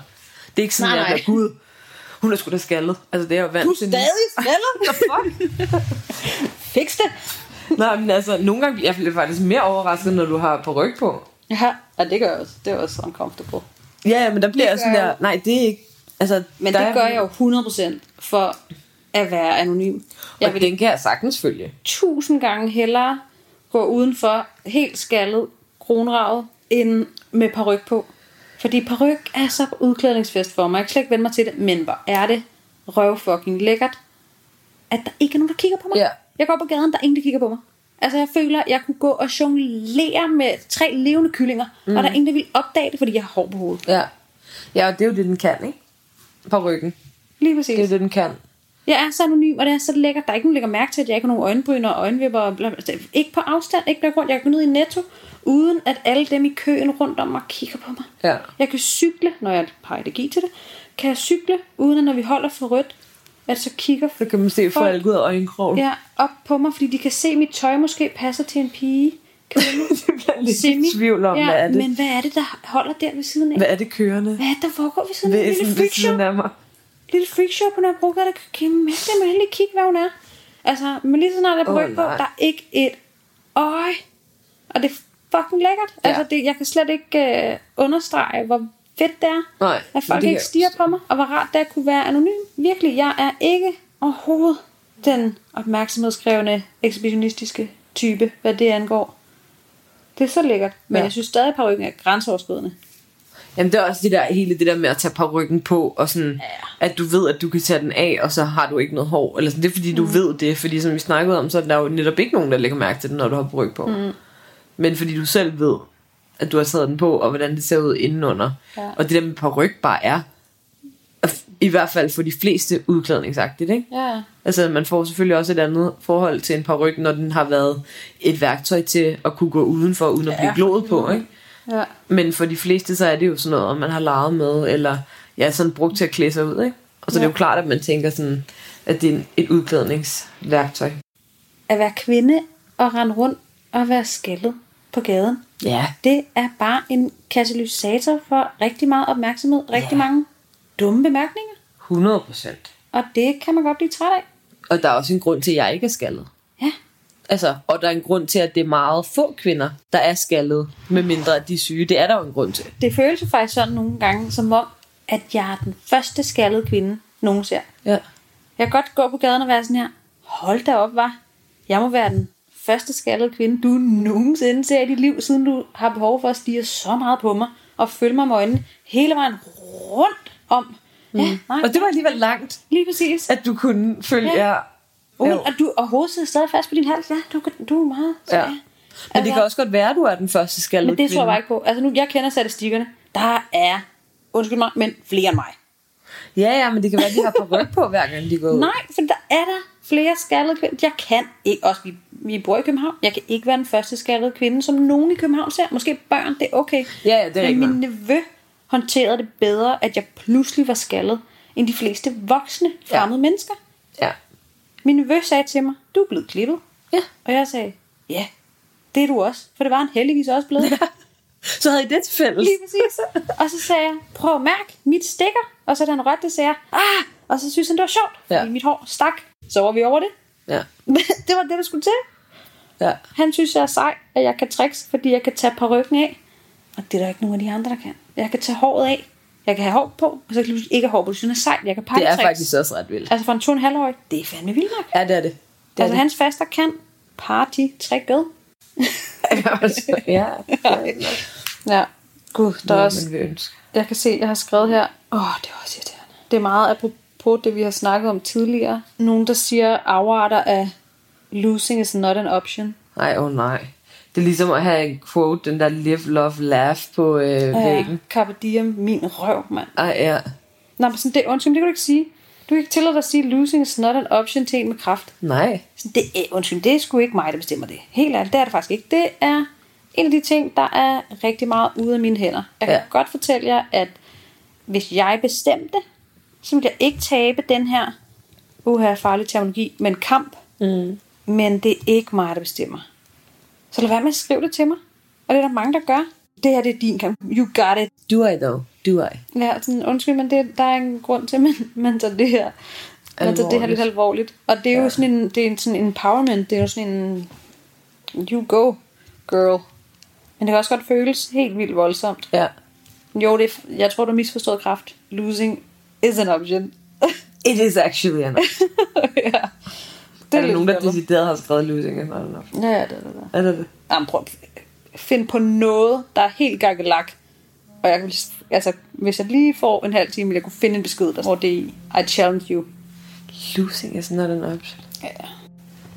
Det er ikke sådan, Nej, at jeg bliver, gud, hun er sgu da skaldet. Altså, det er jeg jo vant Du er stadig skaldet? fuck? Fix det. Nej, men altså, nogle gange bliver jeg faktisk mere overrasket, når du har på ryg på. Ja, ja, det gør jeg også. Det er også uncomfortable. Ja, ja, men der bliver Det jeg sådan der, nej, det er ikke, altså, Men der det er- gør jeg jo 100% for at være anonym. Jeg og vil den kan jeg sagtens følge. tusind gange hellere gå udenfor helt skaldet, kronravet, end med paryk på. Fordi paryk er så udklædningsfest for mig. Jeg kan slet ikke vende mig til det. Men hvor er det røv fucking lækkert, at der ikke er nogen, der kigger på mig. Ja. Jeg går på gaden, der er ingen, der kigger på mig. Altså jeg føler, at jeg kunne gå og jonglere med tre levende kyllinger, mm. og der er ingen, der vil opdage det, fordi jeg har hår på hovedet. Ja. Ja, og det er jo det, den kan, ikke? På ryggen. Lige præcis. Det er det, den kan. Jeg er så anonym, og det er så lækkert. Der er ikke nogen, der lægger mærke til, at jeg ikke har nogen øjenbryn og øjenvipper. Og bla, bla. Altså, Ikke på afstand, ikke noget grund. Jeg kan gå ned i netto, uden at alle dem i køen rundt om mig kigger på mig. Ja. Jeg kan cykle, når jeg har energi til det. Kan jeg cykle, uden at når vi holder for rødt, at så kigger Så kan man se folk folk ud af øjenkrog. ja, op på mig, fordi de kan se, at mit tøj måske passer til en pige. Kan det bliver lidt Semi. tvivl om, ja, hvad er det? Men hvad er det, der holder der ved siden af? Hvad er det kørende? Hvad er det, der foregår ved siden af? Ved, En lille ved siden af mig. lille freakshow på Nørrebrogade, der kan mærke det, man lige kigge, hvad hun er. Altså, men lige så snart jeg er på Åh, ryg på, der er ikke et øje. Og det er fucking lækkert. Ja. Altså, det, jeg kan slet ikke øh, understrege, hvor fedt det er. Nej, At folk ikke stiger på mig, og hvor rart det er at kunne være anonym. Virkelig, jeg er ikke overhovedet den opmærksomhedskrævende, ekshibitionistiske type, hvad det angår. Det er så lækkert, men Ja. jeg synes stadig, at parrykken er grænseoverskridende. Jamen det er også det der, hele det der med at tage ryggen på, og sådan, ja. at du ved, at du kan tage den af, og så har du ikke noget hår. Eller sådan, det er fordi, du mm. ved det, fordi som vi snakkede om, så er der jo netop ikke nogen, der lægger mærke til det, når du har på ryg på. Mm. Men fordi du selv ved, at du har taget den på, og hvordan det ser ud indenunder. Ja. Og det der med paryk bare er, i hvert fald for de fleste udklædningsagtigt, ikke? Ja. Altså, man får selvfølgelig også et andet forhold til en paryk, når den har været et værktøj til at kunne gå udenfor, uden at blive glået på, ikke? Ja. Men for de fleste, så er det jo sådan noget, man har leget med, eller ja, sådan brugt til at klæde sig ud, ikke? Og så ja. det er jo klart, at man tænker sådan, at det er et udklædningsværktøj. At være kvinde og rende rundt og være skaldet på gaden, Ja. det er bare en katalysator for rigtig meget opmærksomhed, rigtig Ja. mange dumme bemærkninger. 100 procent. Og det kan man godt blive træt af. Og der er også en grund til, at jeg ikke er skaldet. Ja. Altså, og der er en grund til, at det er meget få kvinder, der er skaldet, med mindre at de er syge. Det er der jo en grund til. Det føles jo faktisk sådan nogle gange, som om, at jeg er den første skaldede kvinde, nogen ser. Ja. Jeg kan godt gå på gaden og være sådan her, hold da op, var. Jeg må være den første skaldede kvinde, du nogensinde ser i dit liv, siden du har behov for at stige så meget på mig, og følge mig med øjnene hele vejen rundt om. Ja, nej, Mm. Og det var alligevel langt, lige præcis. at du kunne følge Ja. jer. Jo. at du overhovedet sidder stadig fast på din hals. Ja, du, du er meget... Ja. Men det kan også godt være, at du er den første skaldede Men det tror jeg bare ikke på. Altså nu, jeg kender statistikkerne. Der er, undskyld mig, men flere end mig. Ja, ja, men det kan være, at de har paryk på, hver gang de går ud. Nej, for der er der flere skaldede kvinder. Jeg kan ikke, også vi, vi bor i København, jeg kan ikke være den første skaldede kvinde, som nogen i København ser. Måske børn, det er okay. Ja, ja, det er Men min nevø håndterede det bedre, at jeg pludselig var skaldet, end de fleste voksne fremmede ja. mennesker. Ja. Min nevø sagde til mig, du er blevet klippet. Ja. Og jeg sagde, ja, det er du også. For det var han heldigvis også blevet. Ja. Så havde I det til fælles. Lige præcis. Og så sagde jeg, prøv at mærke, mit stikker. Og så da han rørte det, sagde jeg, ah! Og så synes han, det var sjovt, Ja. fordi mit hår stak. Så var vi over det. Ja. Det var det, der skulle til. Ja. Han synes, jeg er sej, at jeg kan tricks, fordi jeg kan tage parykken af. Og det er der ikke nogen af de andre, der kan. Jeg kan tage håret af. Jeg kan have hår på, og så kan jeg ikke have hår på. Det synes jeg er sejt. Jeg kan pakke Det er tricks. faktisk også ret vildt. Altså for en to og en halv det er fandme vildt nok. Ja, det er det. det er Altså hans faster kan party tricket. det. ja. Ja. Gud, der er også, jeg kan se, jeg har skrevet her. Åh, oh, det er også irriterende. Det er meget apropos det, vi har snakket om tidligere. Nogen, der siger, afarter af losing is not an option. Nej, åh oh nej. Det er ligesom at have en quote, den der live, love, laugh på øh, væggen. Carpe diem, min røv, mand. Ej, ja. Nå, men sådan, det, undskyld, det kan du ikke sige. Du kan ikke tillade dig at sige, losing is not an option til en med kraft. Nej. Sådan, det er, undskyld, det er sgu ikke mig, der bestemmer det. Helt ærligt, det er det faktisk ikke. Det er en af de ting, der er rigtig meget ude af mine hænder. Jeg kan Ja. ja. godt fortælle jer, at hvis jeg bestemte, så ville jeg ikke tabe den her, uha, farlig terminologi, men kamp. Mm. Men det er ikke mig, der bestemmer. Så lad være med at skrive det til mig. Og det er der mange, der gør. Det her, det er din kamp. You got it. Do I though? Do I? Ja, sådan, undskyld, men det, der er en grund til, at man, man tager det her, man tager det her lidt alvorligt. Og det er jo Ja. sådan en, det er en sådan empowerment, det er jo sådan en, you go, girl. Men det kan også godt føles helt vildt voldsomt. Ja. Jo, det jeg tror, du har misforstået kraft. Losing is an option. It is actually an option. ja. Det er der lidt nogen, der decideret har skrevet losing and not an option? Ja, det er det. det. Er det det? Jamen, prøv at finde på noget, der er helt gakkelak. Og jeg altså, hvis jeg lige får en halv time, vil jeg kunne finde en besked, der hvor det er i. Challenge you. Losing is not an option. Ja.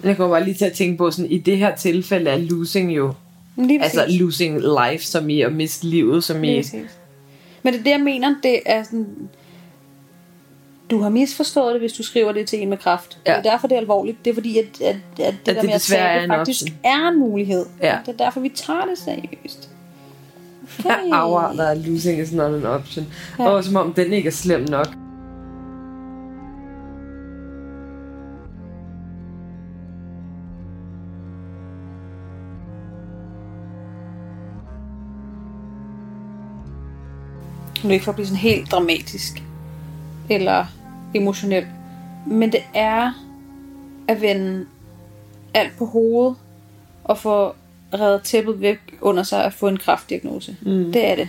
Jeg kommer bare lige til at tænke på, sådan, i det her tilfælde er losing jo, Lige præcis. altså losing life, som i at miste livet, som i... Præcis. Men det er det, jeg mener, det er sådan... Du har misforstået det, hvis du skriver det til en med kraft. Ja. Det er derfor, det er alvorligt. Det er fordi, at, at, at det At der det med at tabe en faktisk option. er en mulighed. Ja. Det er derfor, vi tager det seriøst. Okay. Der er losing is not an option. Ja. Og som om den ikke er slem nok. Nu er det ikke for at blive sådan helt dramatisk. Eller emotionel. Men det er at vende alt på hovedet. Og få reddet tæppet væk under sig at få en kraftdiagnose. Mm. Det er det.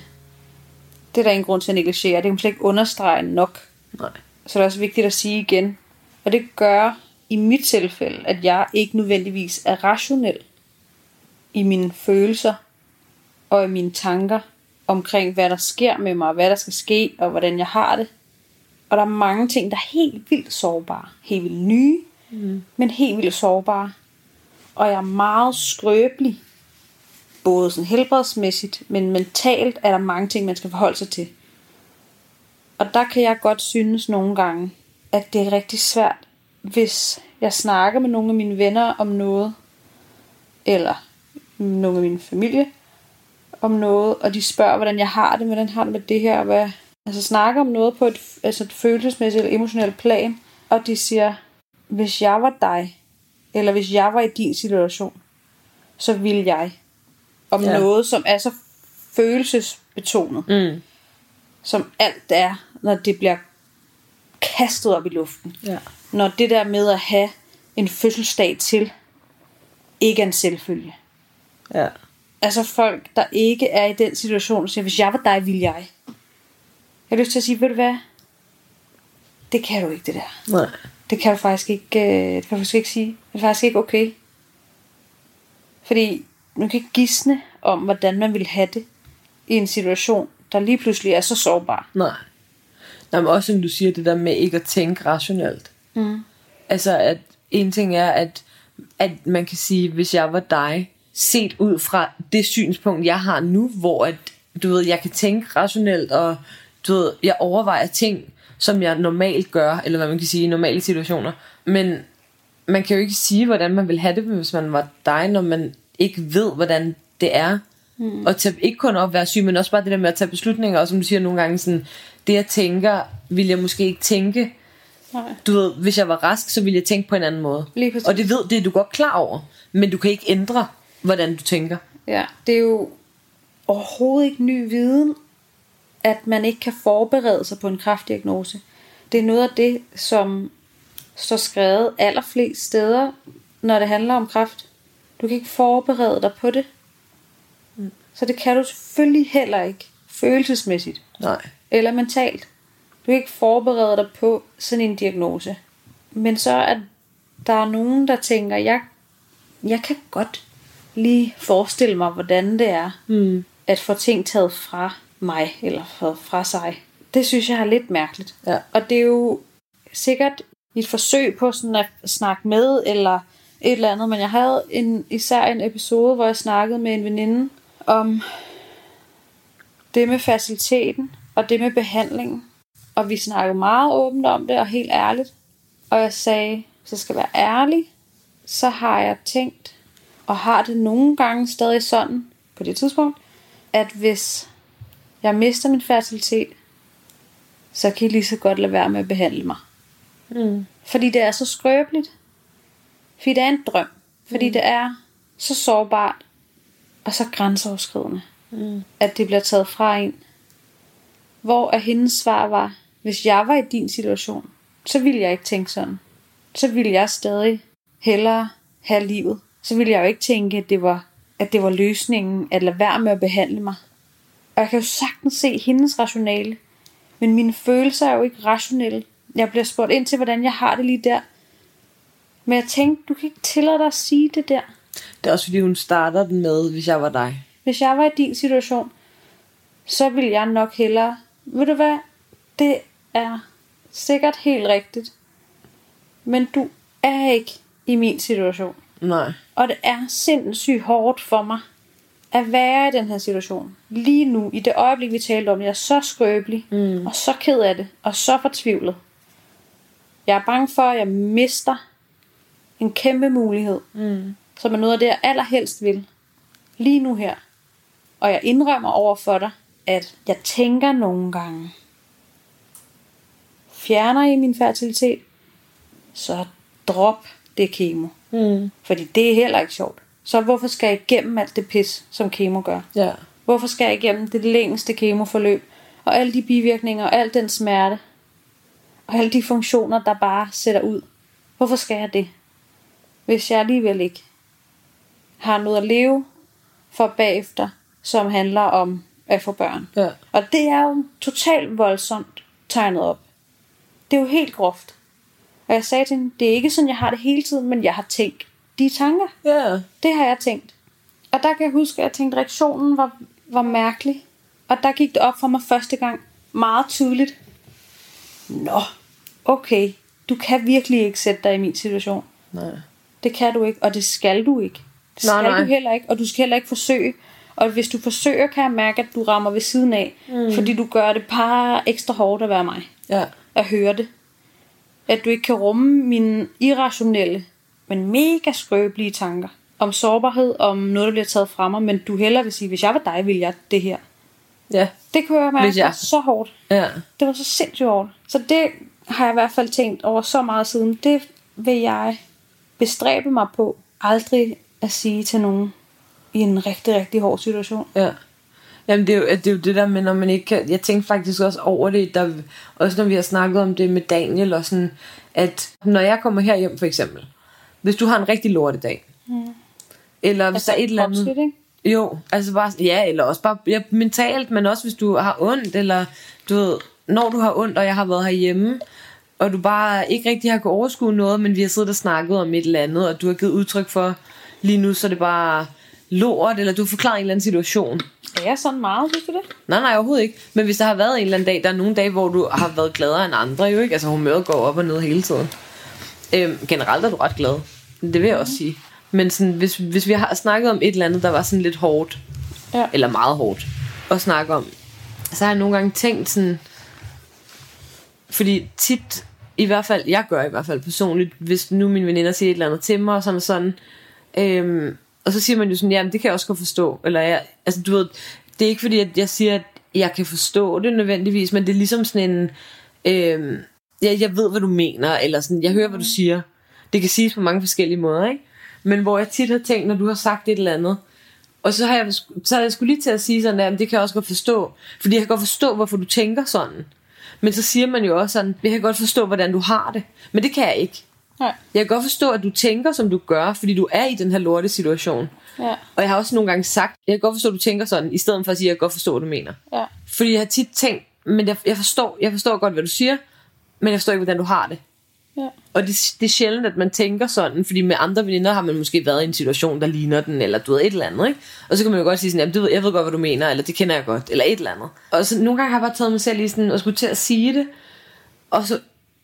Det er der ingen grund til at negligere. Det kan man slet ikke understrege nok. Nej. Så det er også vigtigt at sige igen. Og det gør i mit tilfælde, at jeg ikke nødvendigvis er rationel i mine følelser og i mine tanker omkring, hvad der sker med mig, hvad der skal ske, og hvordan jeg har det. Og der er mange ting, der er helt vildt sårbare. Helt vildt nye, mm. men helt vildt sårbare. Og jeg er meget skrøbelig både sådan helbredsmæssigt, men mentalt er der mange ting, man skal forholde sig til. Og der kan jeg godt synes nogle gange, at det er rigtig svært, hvis jeg snakker med nogle af mine venner om noget, eller nogle af min familie om noget, og de spørger, hvordan jeg har det, hvordan har det med det her, og hvad, altså snakker om noget på et, altså et følelsesmæssigt eller emotionelt plan, og de siger, hvis jeg var dig, eller hvis jeg var i din situation, så ville jeg. Om Ja. noget, som er så følelsesbetonet, Mm. som alt er, når det bliver kastet op i luften. Ja. Når det der med at have en fødselsdag til, ikke er en selvfølge. Ja. Altså folk, der ikke er i den situation, siger, hvis jeg var dig, ville jeg. Jeg har lyst til at sige, ved du hvad? Det kan du ikke, det der. Nej. Det kan du faktisk ikke, øh, det kan du faktisk ikke sige. Det er faktisk ikke okay. Fordi man kan ikke gisne om, hvordan man vil have det i en situation, der lige pludselig er så sårbar. Nej. Nej, men også som du siger, det der med ikke at tænke rationelt. Mm. Altså, at en ting er, at, at man kan sige, hvis jeg var dig, set ud fra det synspunkt, jeg har nu, hvor at, du ved, jeg kan tænke rationelt, og du ved, jeg overvejer ting, som jeg normalt gør, eller hvad man kan sige, i normale situationer. Men man kan jo ikke sige, hvordan man vil have det, hvis man var dig, når man ikke ved, hvordan det er. Mm. Og tage, ikke kun at være syg, men også bare det der med at tage beslutninger, og som du siger nogle gange, sådan, det jeg tænker, vil jeg måske ikke tænke, Nej. du ved, hvis jeg var rask, så ville jeg tænke på en anden måde. Og det ved, det er du godt klar over. Men du kan ikke ændre, hvordan du tænker. Ja, det er jo overhovedet ikke ny viden, at man ikke kan forberede sig på en kraftdiagnose. Det er noget af det, som står skrevet allerflest steder, når det handler om kræft. Du kan ikke forberede dig på det. Så det kan du selvfølgelig heller ikke følelsesmæssigt Nej. eller mentalt. Du kan ikke forberede dig på sådan en diagnose. Men så er der er nogen, der tænker, jeg, jeg kan godt lige forestille mig, hvordan det er Mm. at få ting taget fra mig, eller fra, fra sig. Det synes jeg er lidt mærkeligt. Ja. Og det er jo sikkert et forsøg på sådan at snakke med, eller et eller andet, men jeg havde en, især en episode, hvor jeg snakkede med en veninde om det med faciliteten, og det med behandlingen. Og vi snakkede meget åbent om det, og helt ærligt. Og jeg sagde, hvis jeg skal være ærlig, så har jeg tænkt, og har det nogle gange stadig sådan, på det tidspunkt, at hvis jeg mister min fertilitet, så kan I lige så godt lade være med at behandle mig. Mm. Fordi det er så skrøbeligt. Fordi det er en drøm. Fordi mm. det er så sårbart og så grænseoverskridende, Mm. at det bliver taget fra en. Hvor at hendes svar var, hvis jeg var i din situation, så ville jeg ikke tænke sådan. Så ville jeg stadig hellere have livet. Så ville jeg jo ikke tænke, at det var, at det var løsningen at lade være med at behandle mig. Og jeg kan jo sagtens se hendes rationale. Men mine følelser er jo ikke rationelle. Jeg bliver spurgt ind til, hvordan jeg har det lige der. Men jeg tænkte, du kan ikke tillade dig at sige det der. Det er også fordi, hun starter den med, hvis jeg var dig. Hvis jeg var i din situation, så ville jeg nok hellere... Ved du hvad? Det er sikkert helt rigtigt. Men du er ikke i min situation. Nej. Og det er sindssygt hårdt for mig at være i den her situation. Lige nu, i det øjeblik, vi talte om, jeg er så skrøbelig, mm. og så ked af det, og så fortvivlet. Jeg er bange for, at jeg mister en kæmpe mulighed, Mm. som er noget af det, jeg allerhelst vil. Lige nu her. Og jeg indrømmer over for dig, at jeg tænker nogle gange, fjerner I min fertilitet, så drop det kemo. Mm. Fordi det er heller ikke sjovt. Så hvorfor skal jeg igennem alt det pis, som kemo gør? Ja. Hvorfor skal jeg igennem det længste kemoforløb? Og alle de bivirkninger, og al den smerte? Og alle de funktioner, der bare sætter ud. Hvorfor skal jeg det? Hvis jeg alligevel ikke har noget at leve for bagefter, som handler om at få børn. Ja. Og det er jo totalt voldsomt tegnet op. Det er jo helt groft. Og jeg sagde til hende, det er ikke sådan, jeg har det hele tiden, men jeg har tænkt de tanker. Ja. Det har jeg tænkt. Og der kan jeg huske, at jeg tænkte, at reaktionen var, var mærkelig. Og der gik det op for mig første gang meget tydeligt. Nå, okay, du kan virkelig ikke sætte dig i min situation. Nej. Det kan du ikke, og det skal du ikke. Det Nej, skal nej. du heller ikke, og du skal heller ikke forsøge Og hvis du forsøger, kan jeg mærke, at du rammer ved siden af. Mm. Fordi du gør det bare ekstra hårdt at være mig. Ja. At høre det. At du ikke kan rumme mine irrationelle, men mega skrøbelige tanker. Om sårbarhed, om noget, der bliver taget fra mig. Men du hellere vil sige, hvis jeg var dig, ville jeg det her. Ja. Det kunne jeg mærke Hvis jeg- så hårdt. Ja. Det var så sindssygt hårdt. Så det har jeg i hvert fald tænkt over så meget siden. Det vil jeg bestræbe mig på aldrig at sige til nogen i en rigtig, rigtig hård situation. Ja. Jamen, det er, jo, det er jo det der med, når man ikke kan... Jeg tænkte faktisk også over det, der, også når vi har snakket om det med Daniel, og sådan, at når jeg kommer herhjem for eksempel, hvis du har en rigtig lortedag, mm. eller hvis Altså, der er et eller andet... ikke? Jo, altså bare, ja, eller også bare ja, mentalt, men også hvis du har ondt, eller du ved, når du har ondt, og jeg har været herhjemme, og du bare ikke rigtig har kunnet overskue noget, men vi har siddet og snakket om et eller andet, og du har givet udtryk for, lige nu så det bare lort, eller du har forklaret en eller anden situation. Er jeg sådan meget, synes du det? Nej, nej, overhovedet ikke. Men hvis der har været en eller anden dag, der er nogle dage, hvor du har været gladere end andre, jo ikke? Altså humøret går op og ned hele tiden. Øhm, generelt er du ret glad. Det vil jeg også sige. Men sådan, hvis, hvis vi har snakket om et eller andet, der var sådan lidt hårdt, Ja. eller meget hårdt at snakke om, så har jeg nogle gange tænkt sådan, fordi tit, i hvert fald, jeg gør i hvert fald personligt, hvis nu mine veninder siger et eller andet til mig, og sådan og sådan, øhm, og så siger man jo sådan, jamen det kan jeg også godt forstå, eller jeg, altså du ved, det er ikke fordi, at jeg siger, at jeg kan forstå det nødvendigvis, men det er ligesom sådan en, øhm, ja, jeg ved, hvad du mener, eller sådan, jeg hører, hvad du siger. Det kan siges på mange forskellige måder, ikke? Men hvor jeg tit har tænkt, når du har sagt et eller andet, og så har jeg, så har jeg skulle lige til at sige sådan, at det kan jeg også godt forstå. Fordi jeg kan godt forstå, hvorfor du tænker sådan. Men så siger man jo også sådan, jeg kan godt forstå, hvordan du har det. Men det kan jeg ikke. Nej. Jeg kan godt forstå, at du tænker, som du gør, fordi du er i den her lorte situation. Ja. Og jeg har også nogle gange sagt, jeg kan godt forstå, at du tænker sådan, i stedet for at sige, jeg kan godt forstå, hvad du mener. Ja. Fordi jeg har tit tænkt, men jeg, jeg, forstår, jeg forstår godt, hvad du siger, men jeg forstår ikke, hvordan du har det. Ja. Og det, det er sjældent, at man tænker sådan, fordi med andre veninder har man måske været i en situation, der ligner den, eller du ved, et eller andet, ikke? Og så kan man jo godt sige sådan, jamen, jeg ved godt, hvad du mener, eller det kender jeg godt, eller et eller andet. Og så nogle gange har jeg bare taget mig selv i sådan, og skulle til at sige det, og så,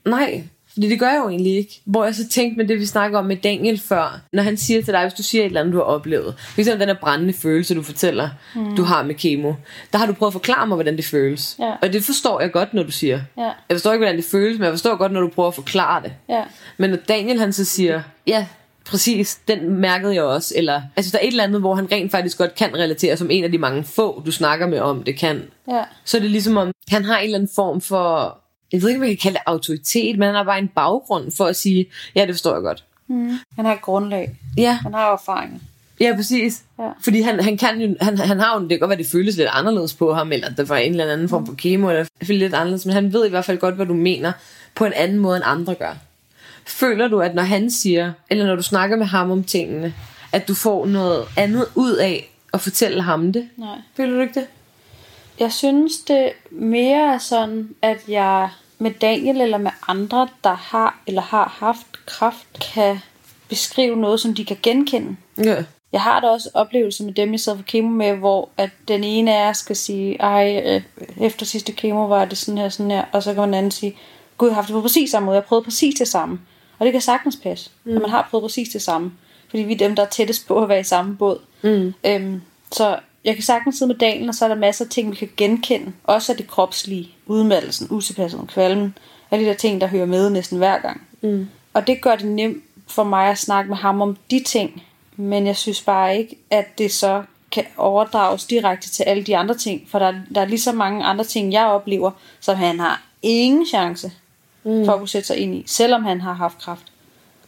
nej, fordi det gør jeg jo egentlig ikke. Hvor jeg så tænkte med det, vi snakker om med Daniel før, når han siger til dig, hvis du siger et eller andet, du har oplevet, for eksempel den her brændende følelse, du fortæller, mm. du har med kemo, der har du prøvet at forklare mig, hvordan det føles. Ja. Og det forstår jeg godt, når du siger. Ja. Jeg forstår ikke, hvordan det føles, men jeg forstår godt, når du prøver at forklare det. Ja. Men når Daniel han så siger, ja, præcis, den mærkede jeg også. Eller, altså der er et eller andet, hvor han rent faktisk godt kan relatere, som en af de mange få, du snakker med om, det kan. Ja. Så er det ligesom om, han har en eller anden form for, jeg ved ikke, om jeg kan kalde det autoritet, men han har bare en baggrund for at sige, ja, det forstår jeg godt. Han har et grundlag. Ja, Han har erfaring. ja præcis. Ja. Fordi han, han, kan jo, han, han har jo, det kan godt være, det føles lidt anderledes på ham, eller der var en eller anden form for kemo, eller det føles lidt anderledes, men han ved i hvert fald godt, hvad du mener, på en anden måde, end andre gør. Føler du, at når han siger, eller når du snakker med ham om tingene, at du får noget andet ud af at fortælle ham det? Nej. Føler du ikke det? Jeg synes det mere er sådan, at jeg med Daniel eller med andre, der har eller har haft kraft, kan beskrive noget, som de kan genkende. Ja. Jeg har da også oplevelser med dem, jeg sad for kemo med, hvor at den ene af jer skal sige, ej, øh, efter sidste kemo var det sådan her, sådan her, og så kan den anden sige, gud, jeg har haft det på præcis samme måde, jeg prøvet præcis det samme. Og det kan sagtens passe, mm. at man har prøvet præcis det samme. Fordi vi er dem, der er tættest på at være i samme båd. Mm. Øhm, så jeg kan sagtens sidde med Daniel, og så er der masser af ting, vi kan genkende. Også af det kropslige, udmattelsen, utilpasset, kvalmen. Alle de der ting, der hører med næsten hver gang. Mm. Og det gør det nemt for mig at snakke med ham om de ting. Men jeg synes bare ikke, at det så kan overdrages direkte til alle de andre ting. For der, der er lige så mange andre ting, jeg oplever, som han har ingen chance mm. for at kunne sætte sig ind i, selvom han har haft kraft.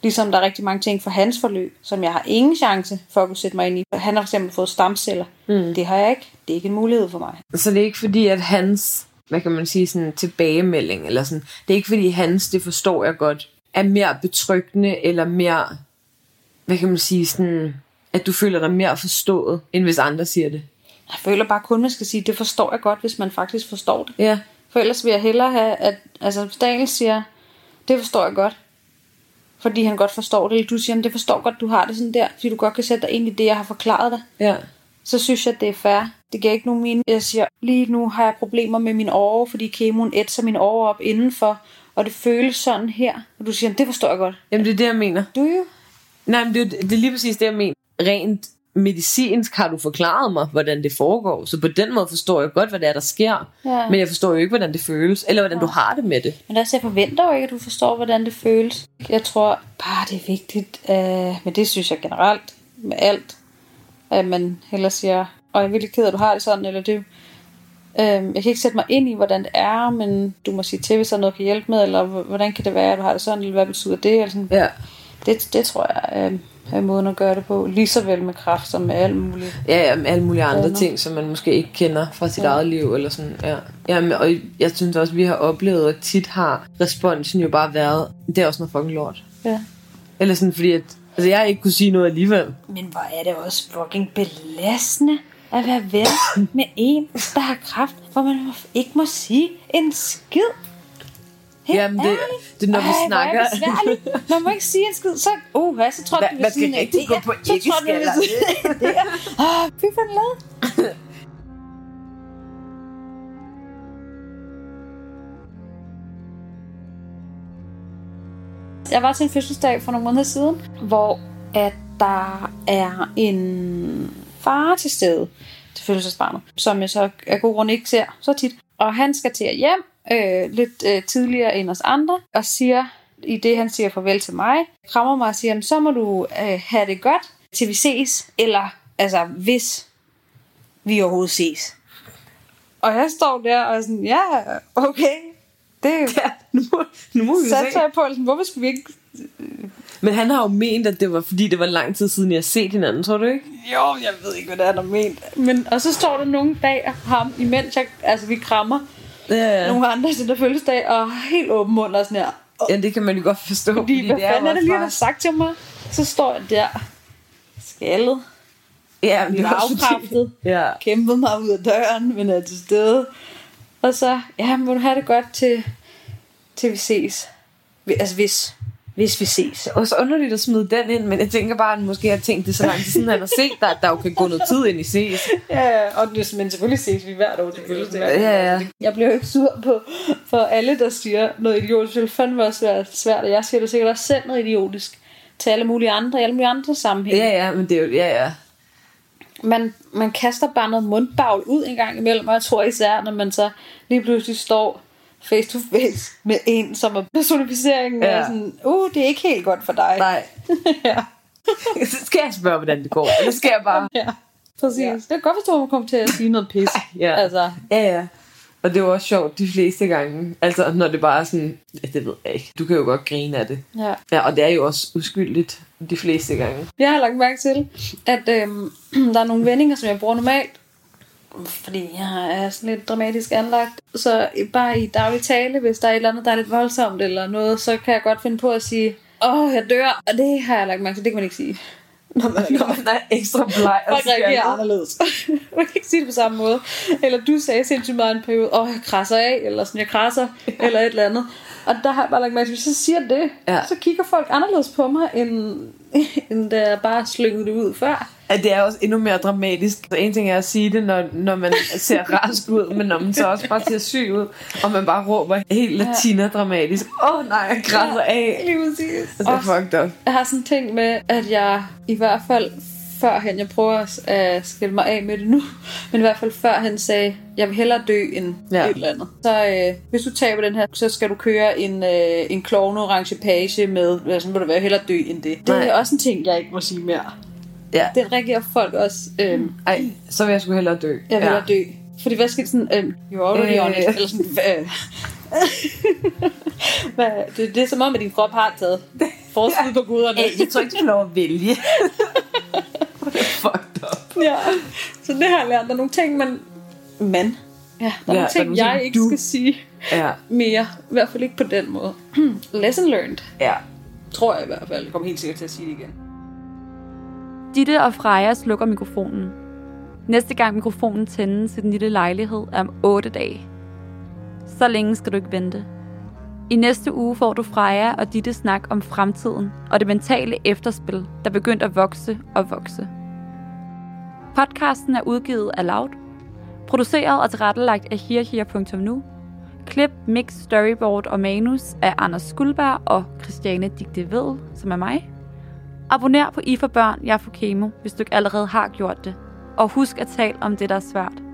Ligesom der er rigtig mange ting for hans forløb, som jeg har ingen chance for at kunne sætte mig ind i. Han har for eksempel fået stamceller. Mm. Det har jeg ikke. Det er ikke en mulighed for mig. Så det er ikke fordi, at hans, hvad kan man sige, sådan tilbagemelding, eller sådan, det er ikke fordi hans, det forstår jeg godt, er mere betryggende, eller mere, hvad kan man sige, sådan, at du føler dig mere forstået, end hvis andre siger det. Jeg føler bare kun, man skal sige, det forstår jeg godt, hvis man faktisk forstår det. Ja, For ellers vil jeg hellere have, at altså, Daniel siger, det forstår jeg godt, fordi han godt forstår det, eller du siger, "Men det forstår godt, du har det sådan der, fordi du godt kan sætte dig ind i det, jeg har forklaret dig, ja, så synes jeg, det er fair. Det giver ikke nogen mening. Jeg siger, lige nu har jeg problemer med min åre, fordi kemoen ætser min åre op indenfor, og det føles sådan her. Og du siger, det forstår jeg godt. jamen det er det, jeg mener. Du jo? Nej, men det, er det er lige præcis det, jeg mener. Rent medicinsk har du forklaret mig, hvordan det foregår. Så på den måde forstår jeg godt, hvad det er, der sker. Ja. Men jeg forstår jo ikke, hvordan det føles, eller hvordan du har det med det. Men altså, jeg forventer jo ikke, at du forstår, hvordan det føles. Jeg tror bare, det er vigtigt, øh, men det synes jeg generelt med alt, at man hellere siger, og jeg er virkelig ked af, at du har det sådan, eller det. Øh, jeg kan ikke sætte mig ind i, hvordan det er, men du må sige til, hvis der er noget, kan hjælpe med, eller hvordan kan det være, at du har det sådan, eller hvad betyder det? Eller sådan. Ja. Det, det tror jeg øh, er måden at gøre det på. Lige så vel med kraft som med alt muligt. Ja, ja, med alle mulige andre Andet. ting, som man måske ikke kender fra sit ja. eget liv, eller sådan, ja. ja men, og jeg synes også, vi har oplevet, at tit har responsen jo bare været, det er også noget fucking lort. Ja. Eller sådan, fordi at, altså jeg ikke kunne sige noget alligevel. Men hvor er det også fucking belastende at være ven med en, der har kraft, hvor man ikke må sige en skid. Helt Jamen, det- det når vi Ej, hvor snakker- Er besværligt. man må ikke sige en skid, så... Uh, hvad, så tror du, man skal rigtig gå på Så tror du, æggeskaller. det er... Åh, fy for en lad. Jeg var til en fødselsdag for nogle måneder siden, hvor at der er en far til stede til fødselsdagsbarnet, som jeg så af god grund ikke ser så tit. Og han skal til at hjem øh, lidt øh, tidligere end os andre, og siger, i det han siger farvel til mig, krammer mig og siger, "Jamen, så må du øh, have det godt, til vi ses, eller altså hvis vi overhovedet ses. Og jeg står der og er sådan, ja, okay, det Ja, nu må, nu må vi se. jeg på, altså, hvorfor skulle vi ikke Men han har jo ment, at det var fordi, det var lang tid siden, jeg har set hinanden, tror du ikke? Jo, jeg ved ikke, hvad det er, der er ment. Men, og så står der nogle bag ham, imens jeg, altså, vi krammer Ja, ja. nogle andre til der fødselsdag, og helt åben mund og sådan her. Og, ja det kan man jo godt forstå. fordi, hvad det er fanden er det lige, der har sagt til mig? Så står jeg der, skaldet, Ja, men det fordi- afkræftet, Ja. kæmpet mig ud af døren, men er til stede. Og så, ja, må du have det godt til, til vi ses. Altså hvis, hvis vi ses. Og så underligt at smide den ind, men jeg tænker bare, at han måske har tænkt det så lang tid siden, han har set dig, at der jo kan gå noget tid ind i ses. Ja, og det, men selvfølgelig ses vi hvert år fødselsdag. Ja, ja. Jeg bliver jo ikke sur på for alle, der siger noget idiotisk. Det vil fandme også være svært, og jeg siger det sikkert også selv noget idiotisk til alle mulige andre, i alle mulige andre sammenhænge. Ja, ja, men det er jo, ja, ja. Man, man kaster bare noget mundbagl ud en gang imellem, og jeg tror især, når man så lige pludselig står face to face med en, som er personificeringen, ja. Og sådan, uh, det er ikke helt godt for dig. Nej. ja. Så skal jeg spørge, hvordan det går. Eller skal jeg bare... ja, præcis. Ja. Det kan godt forstå, at man kommer til at sige noget pis. Ja. Altså, Ja, ja. Og det var også sjovt de fleste gange. Altså, når det bare er sådan... Ja, det ved jeg ikke. Du kan jo godt grine af det. ja. Ja, og det er jo også uskyldigt de fleste gange. Jeg har lagt mærke til, at øhm, der er nogle vendinger, som jeg bruger normalt, fordi jeg er sådan lidt dramatisk anlagt. Så bare i daglig tale, hvis der er et eller andet, der er lidt voldsomt eller noget, så kan jeg godt finde på at sige, åh, jeg dør. Og det har jeg lagt mærke til, det kan man ikke sige. Når man, Når man er ekstra bleg og reagerer anderledes. man kan ikke sige det på samme måde. Eller du sagde sindssygt meget en periode, åh, jeg krasser af, eller sådan, jeg krasser, eller et eller andet. Og der har jeg bare lagt mærke til, hvis jeg siger det, Ja. så kigger folk anderledes på mig, end, end da jeg bare slyngede det ud før. At det er også endnu mere dramatisk. Så en ting er at sige det, når, når man ser rask ud, men når man så også bare ser syg ud, og man bare råber helt latina-dramatisk, åh oh, nej, jeg græsser af. Lige præcis. Og det er fucked up. Jeg har sådan ting med, at jeg i hvert fald førhen, jeg prøver at skille mig af med det nu, men i hvert fald før han sagde, jeg vil hellere dø end Ja. ja. et eller andet. Så øh, hvis du taber den her, så skal du køre en, øh, en klovne orange page med, så må du være hellere dø end det. Det Nej. er også en ting, jeg ikke må sige mere. Ja. Den reagerer folk også, øh, Ej, så vil jeg sgu hellere dø. jeg vil hellere dø. Fordi hvad skal det sådan, øh, you're already Øh. on it, eller sådan, øh. hvad, det, det er som om, at din krop har taget forskud på guderne. Ej, jeg tror ikke, du får lov at vælge. det er fucked up. Ja, så det har jeg lært. Der er nogle ting, man... Man? Ja, der er Ja, nogle der er ting, nogle jeg ting, ikke du- skal sige Ja, mere. I hvert fald ikke på den måde. Lesson learned. ja. Tror jeg i hvert fald. Jeg kommer helt sikkert til at sige det igen. Ditte og Freja slukker mikrofonen. Næste gang mikrofonen tændes i den lille lejlighed er om 8 dage. Så længe skal du ikke vente. I næste uge får du Freja og Ditte snak om fremtiden og det mentale efterspil, der begyndte at vokse og vokse. Podcasten er udgivet af Loud, produceret og tilrettelagt af hirhir.nu, klip, mix, storyboard og manus af Anders Skuldberg og Christiane Digte Ved, som er mig, Abonner på I for Børn, Jeg får Kemo, hvis du ikke allerede har gjort det. Og husk at tale om det, der er svært.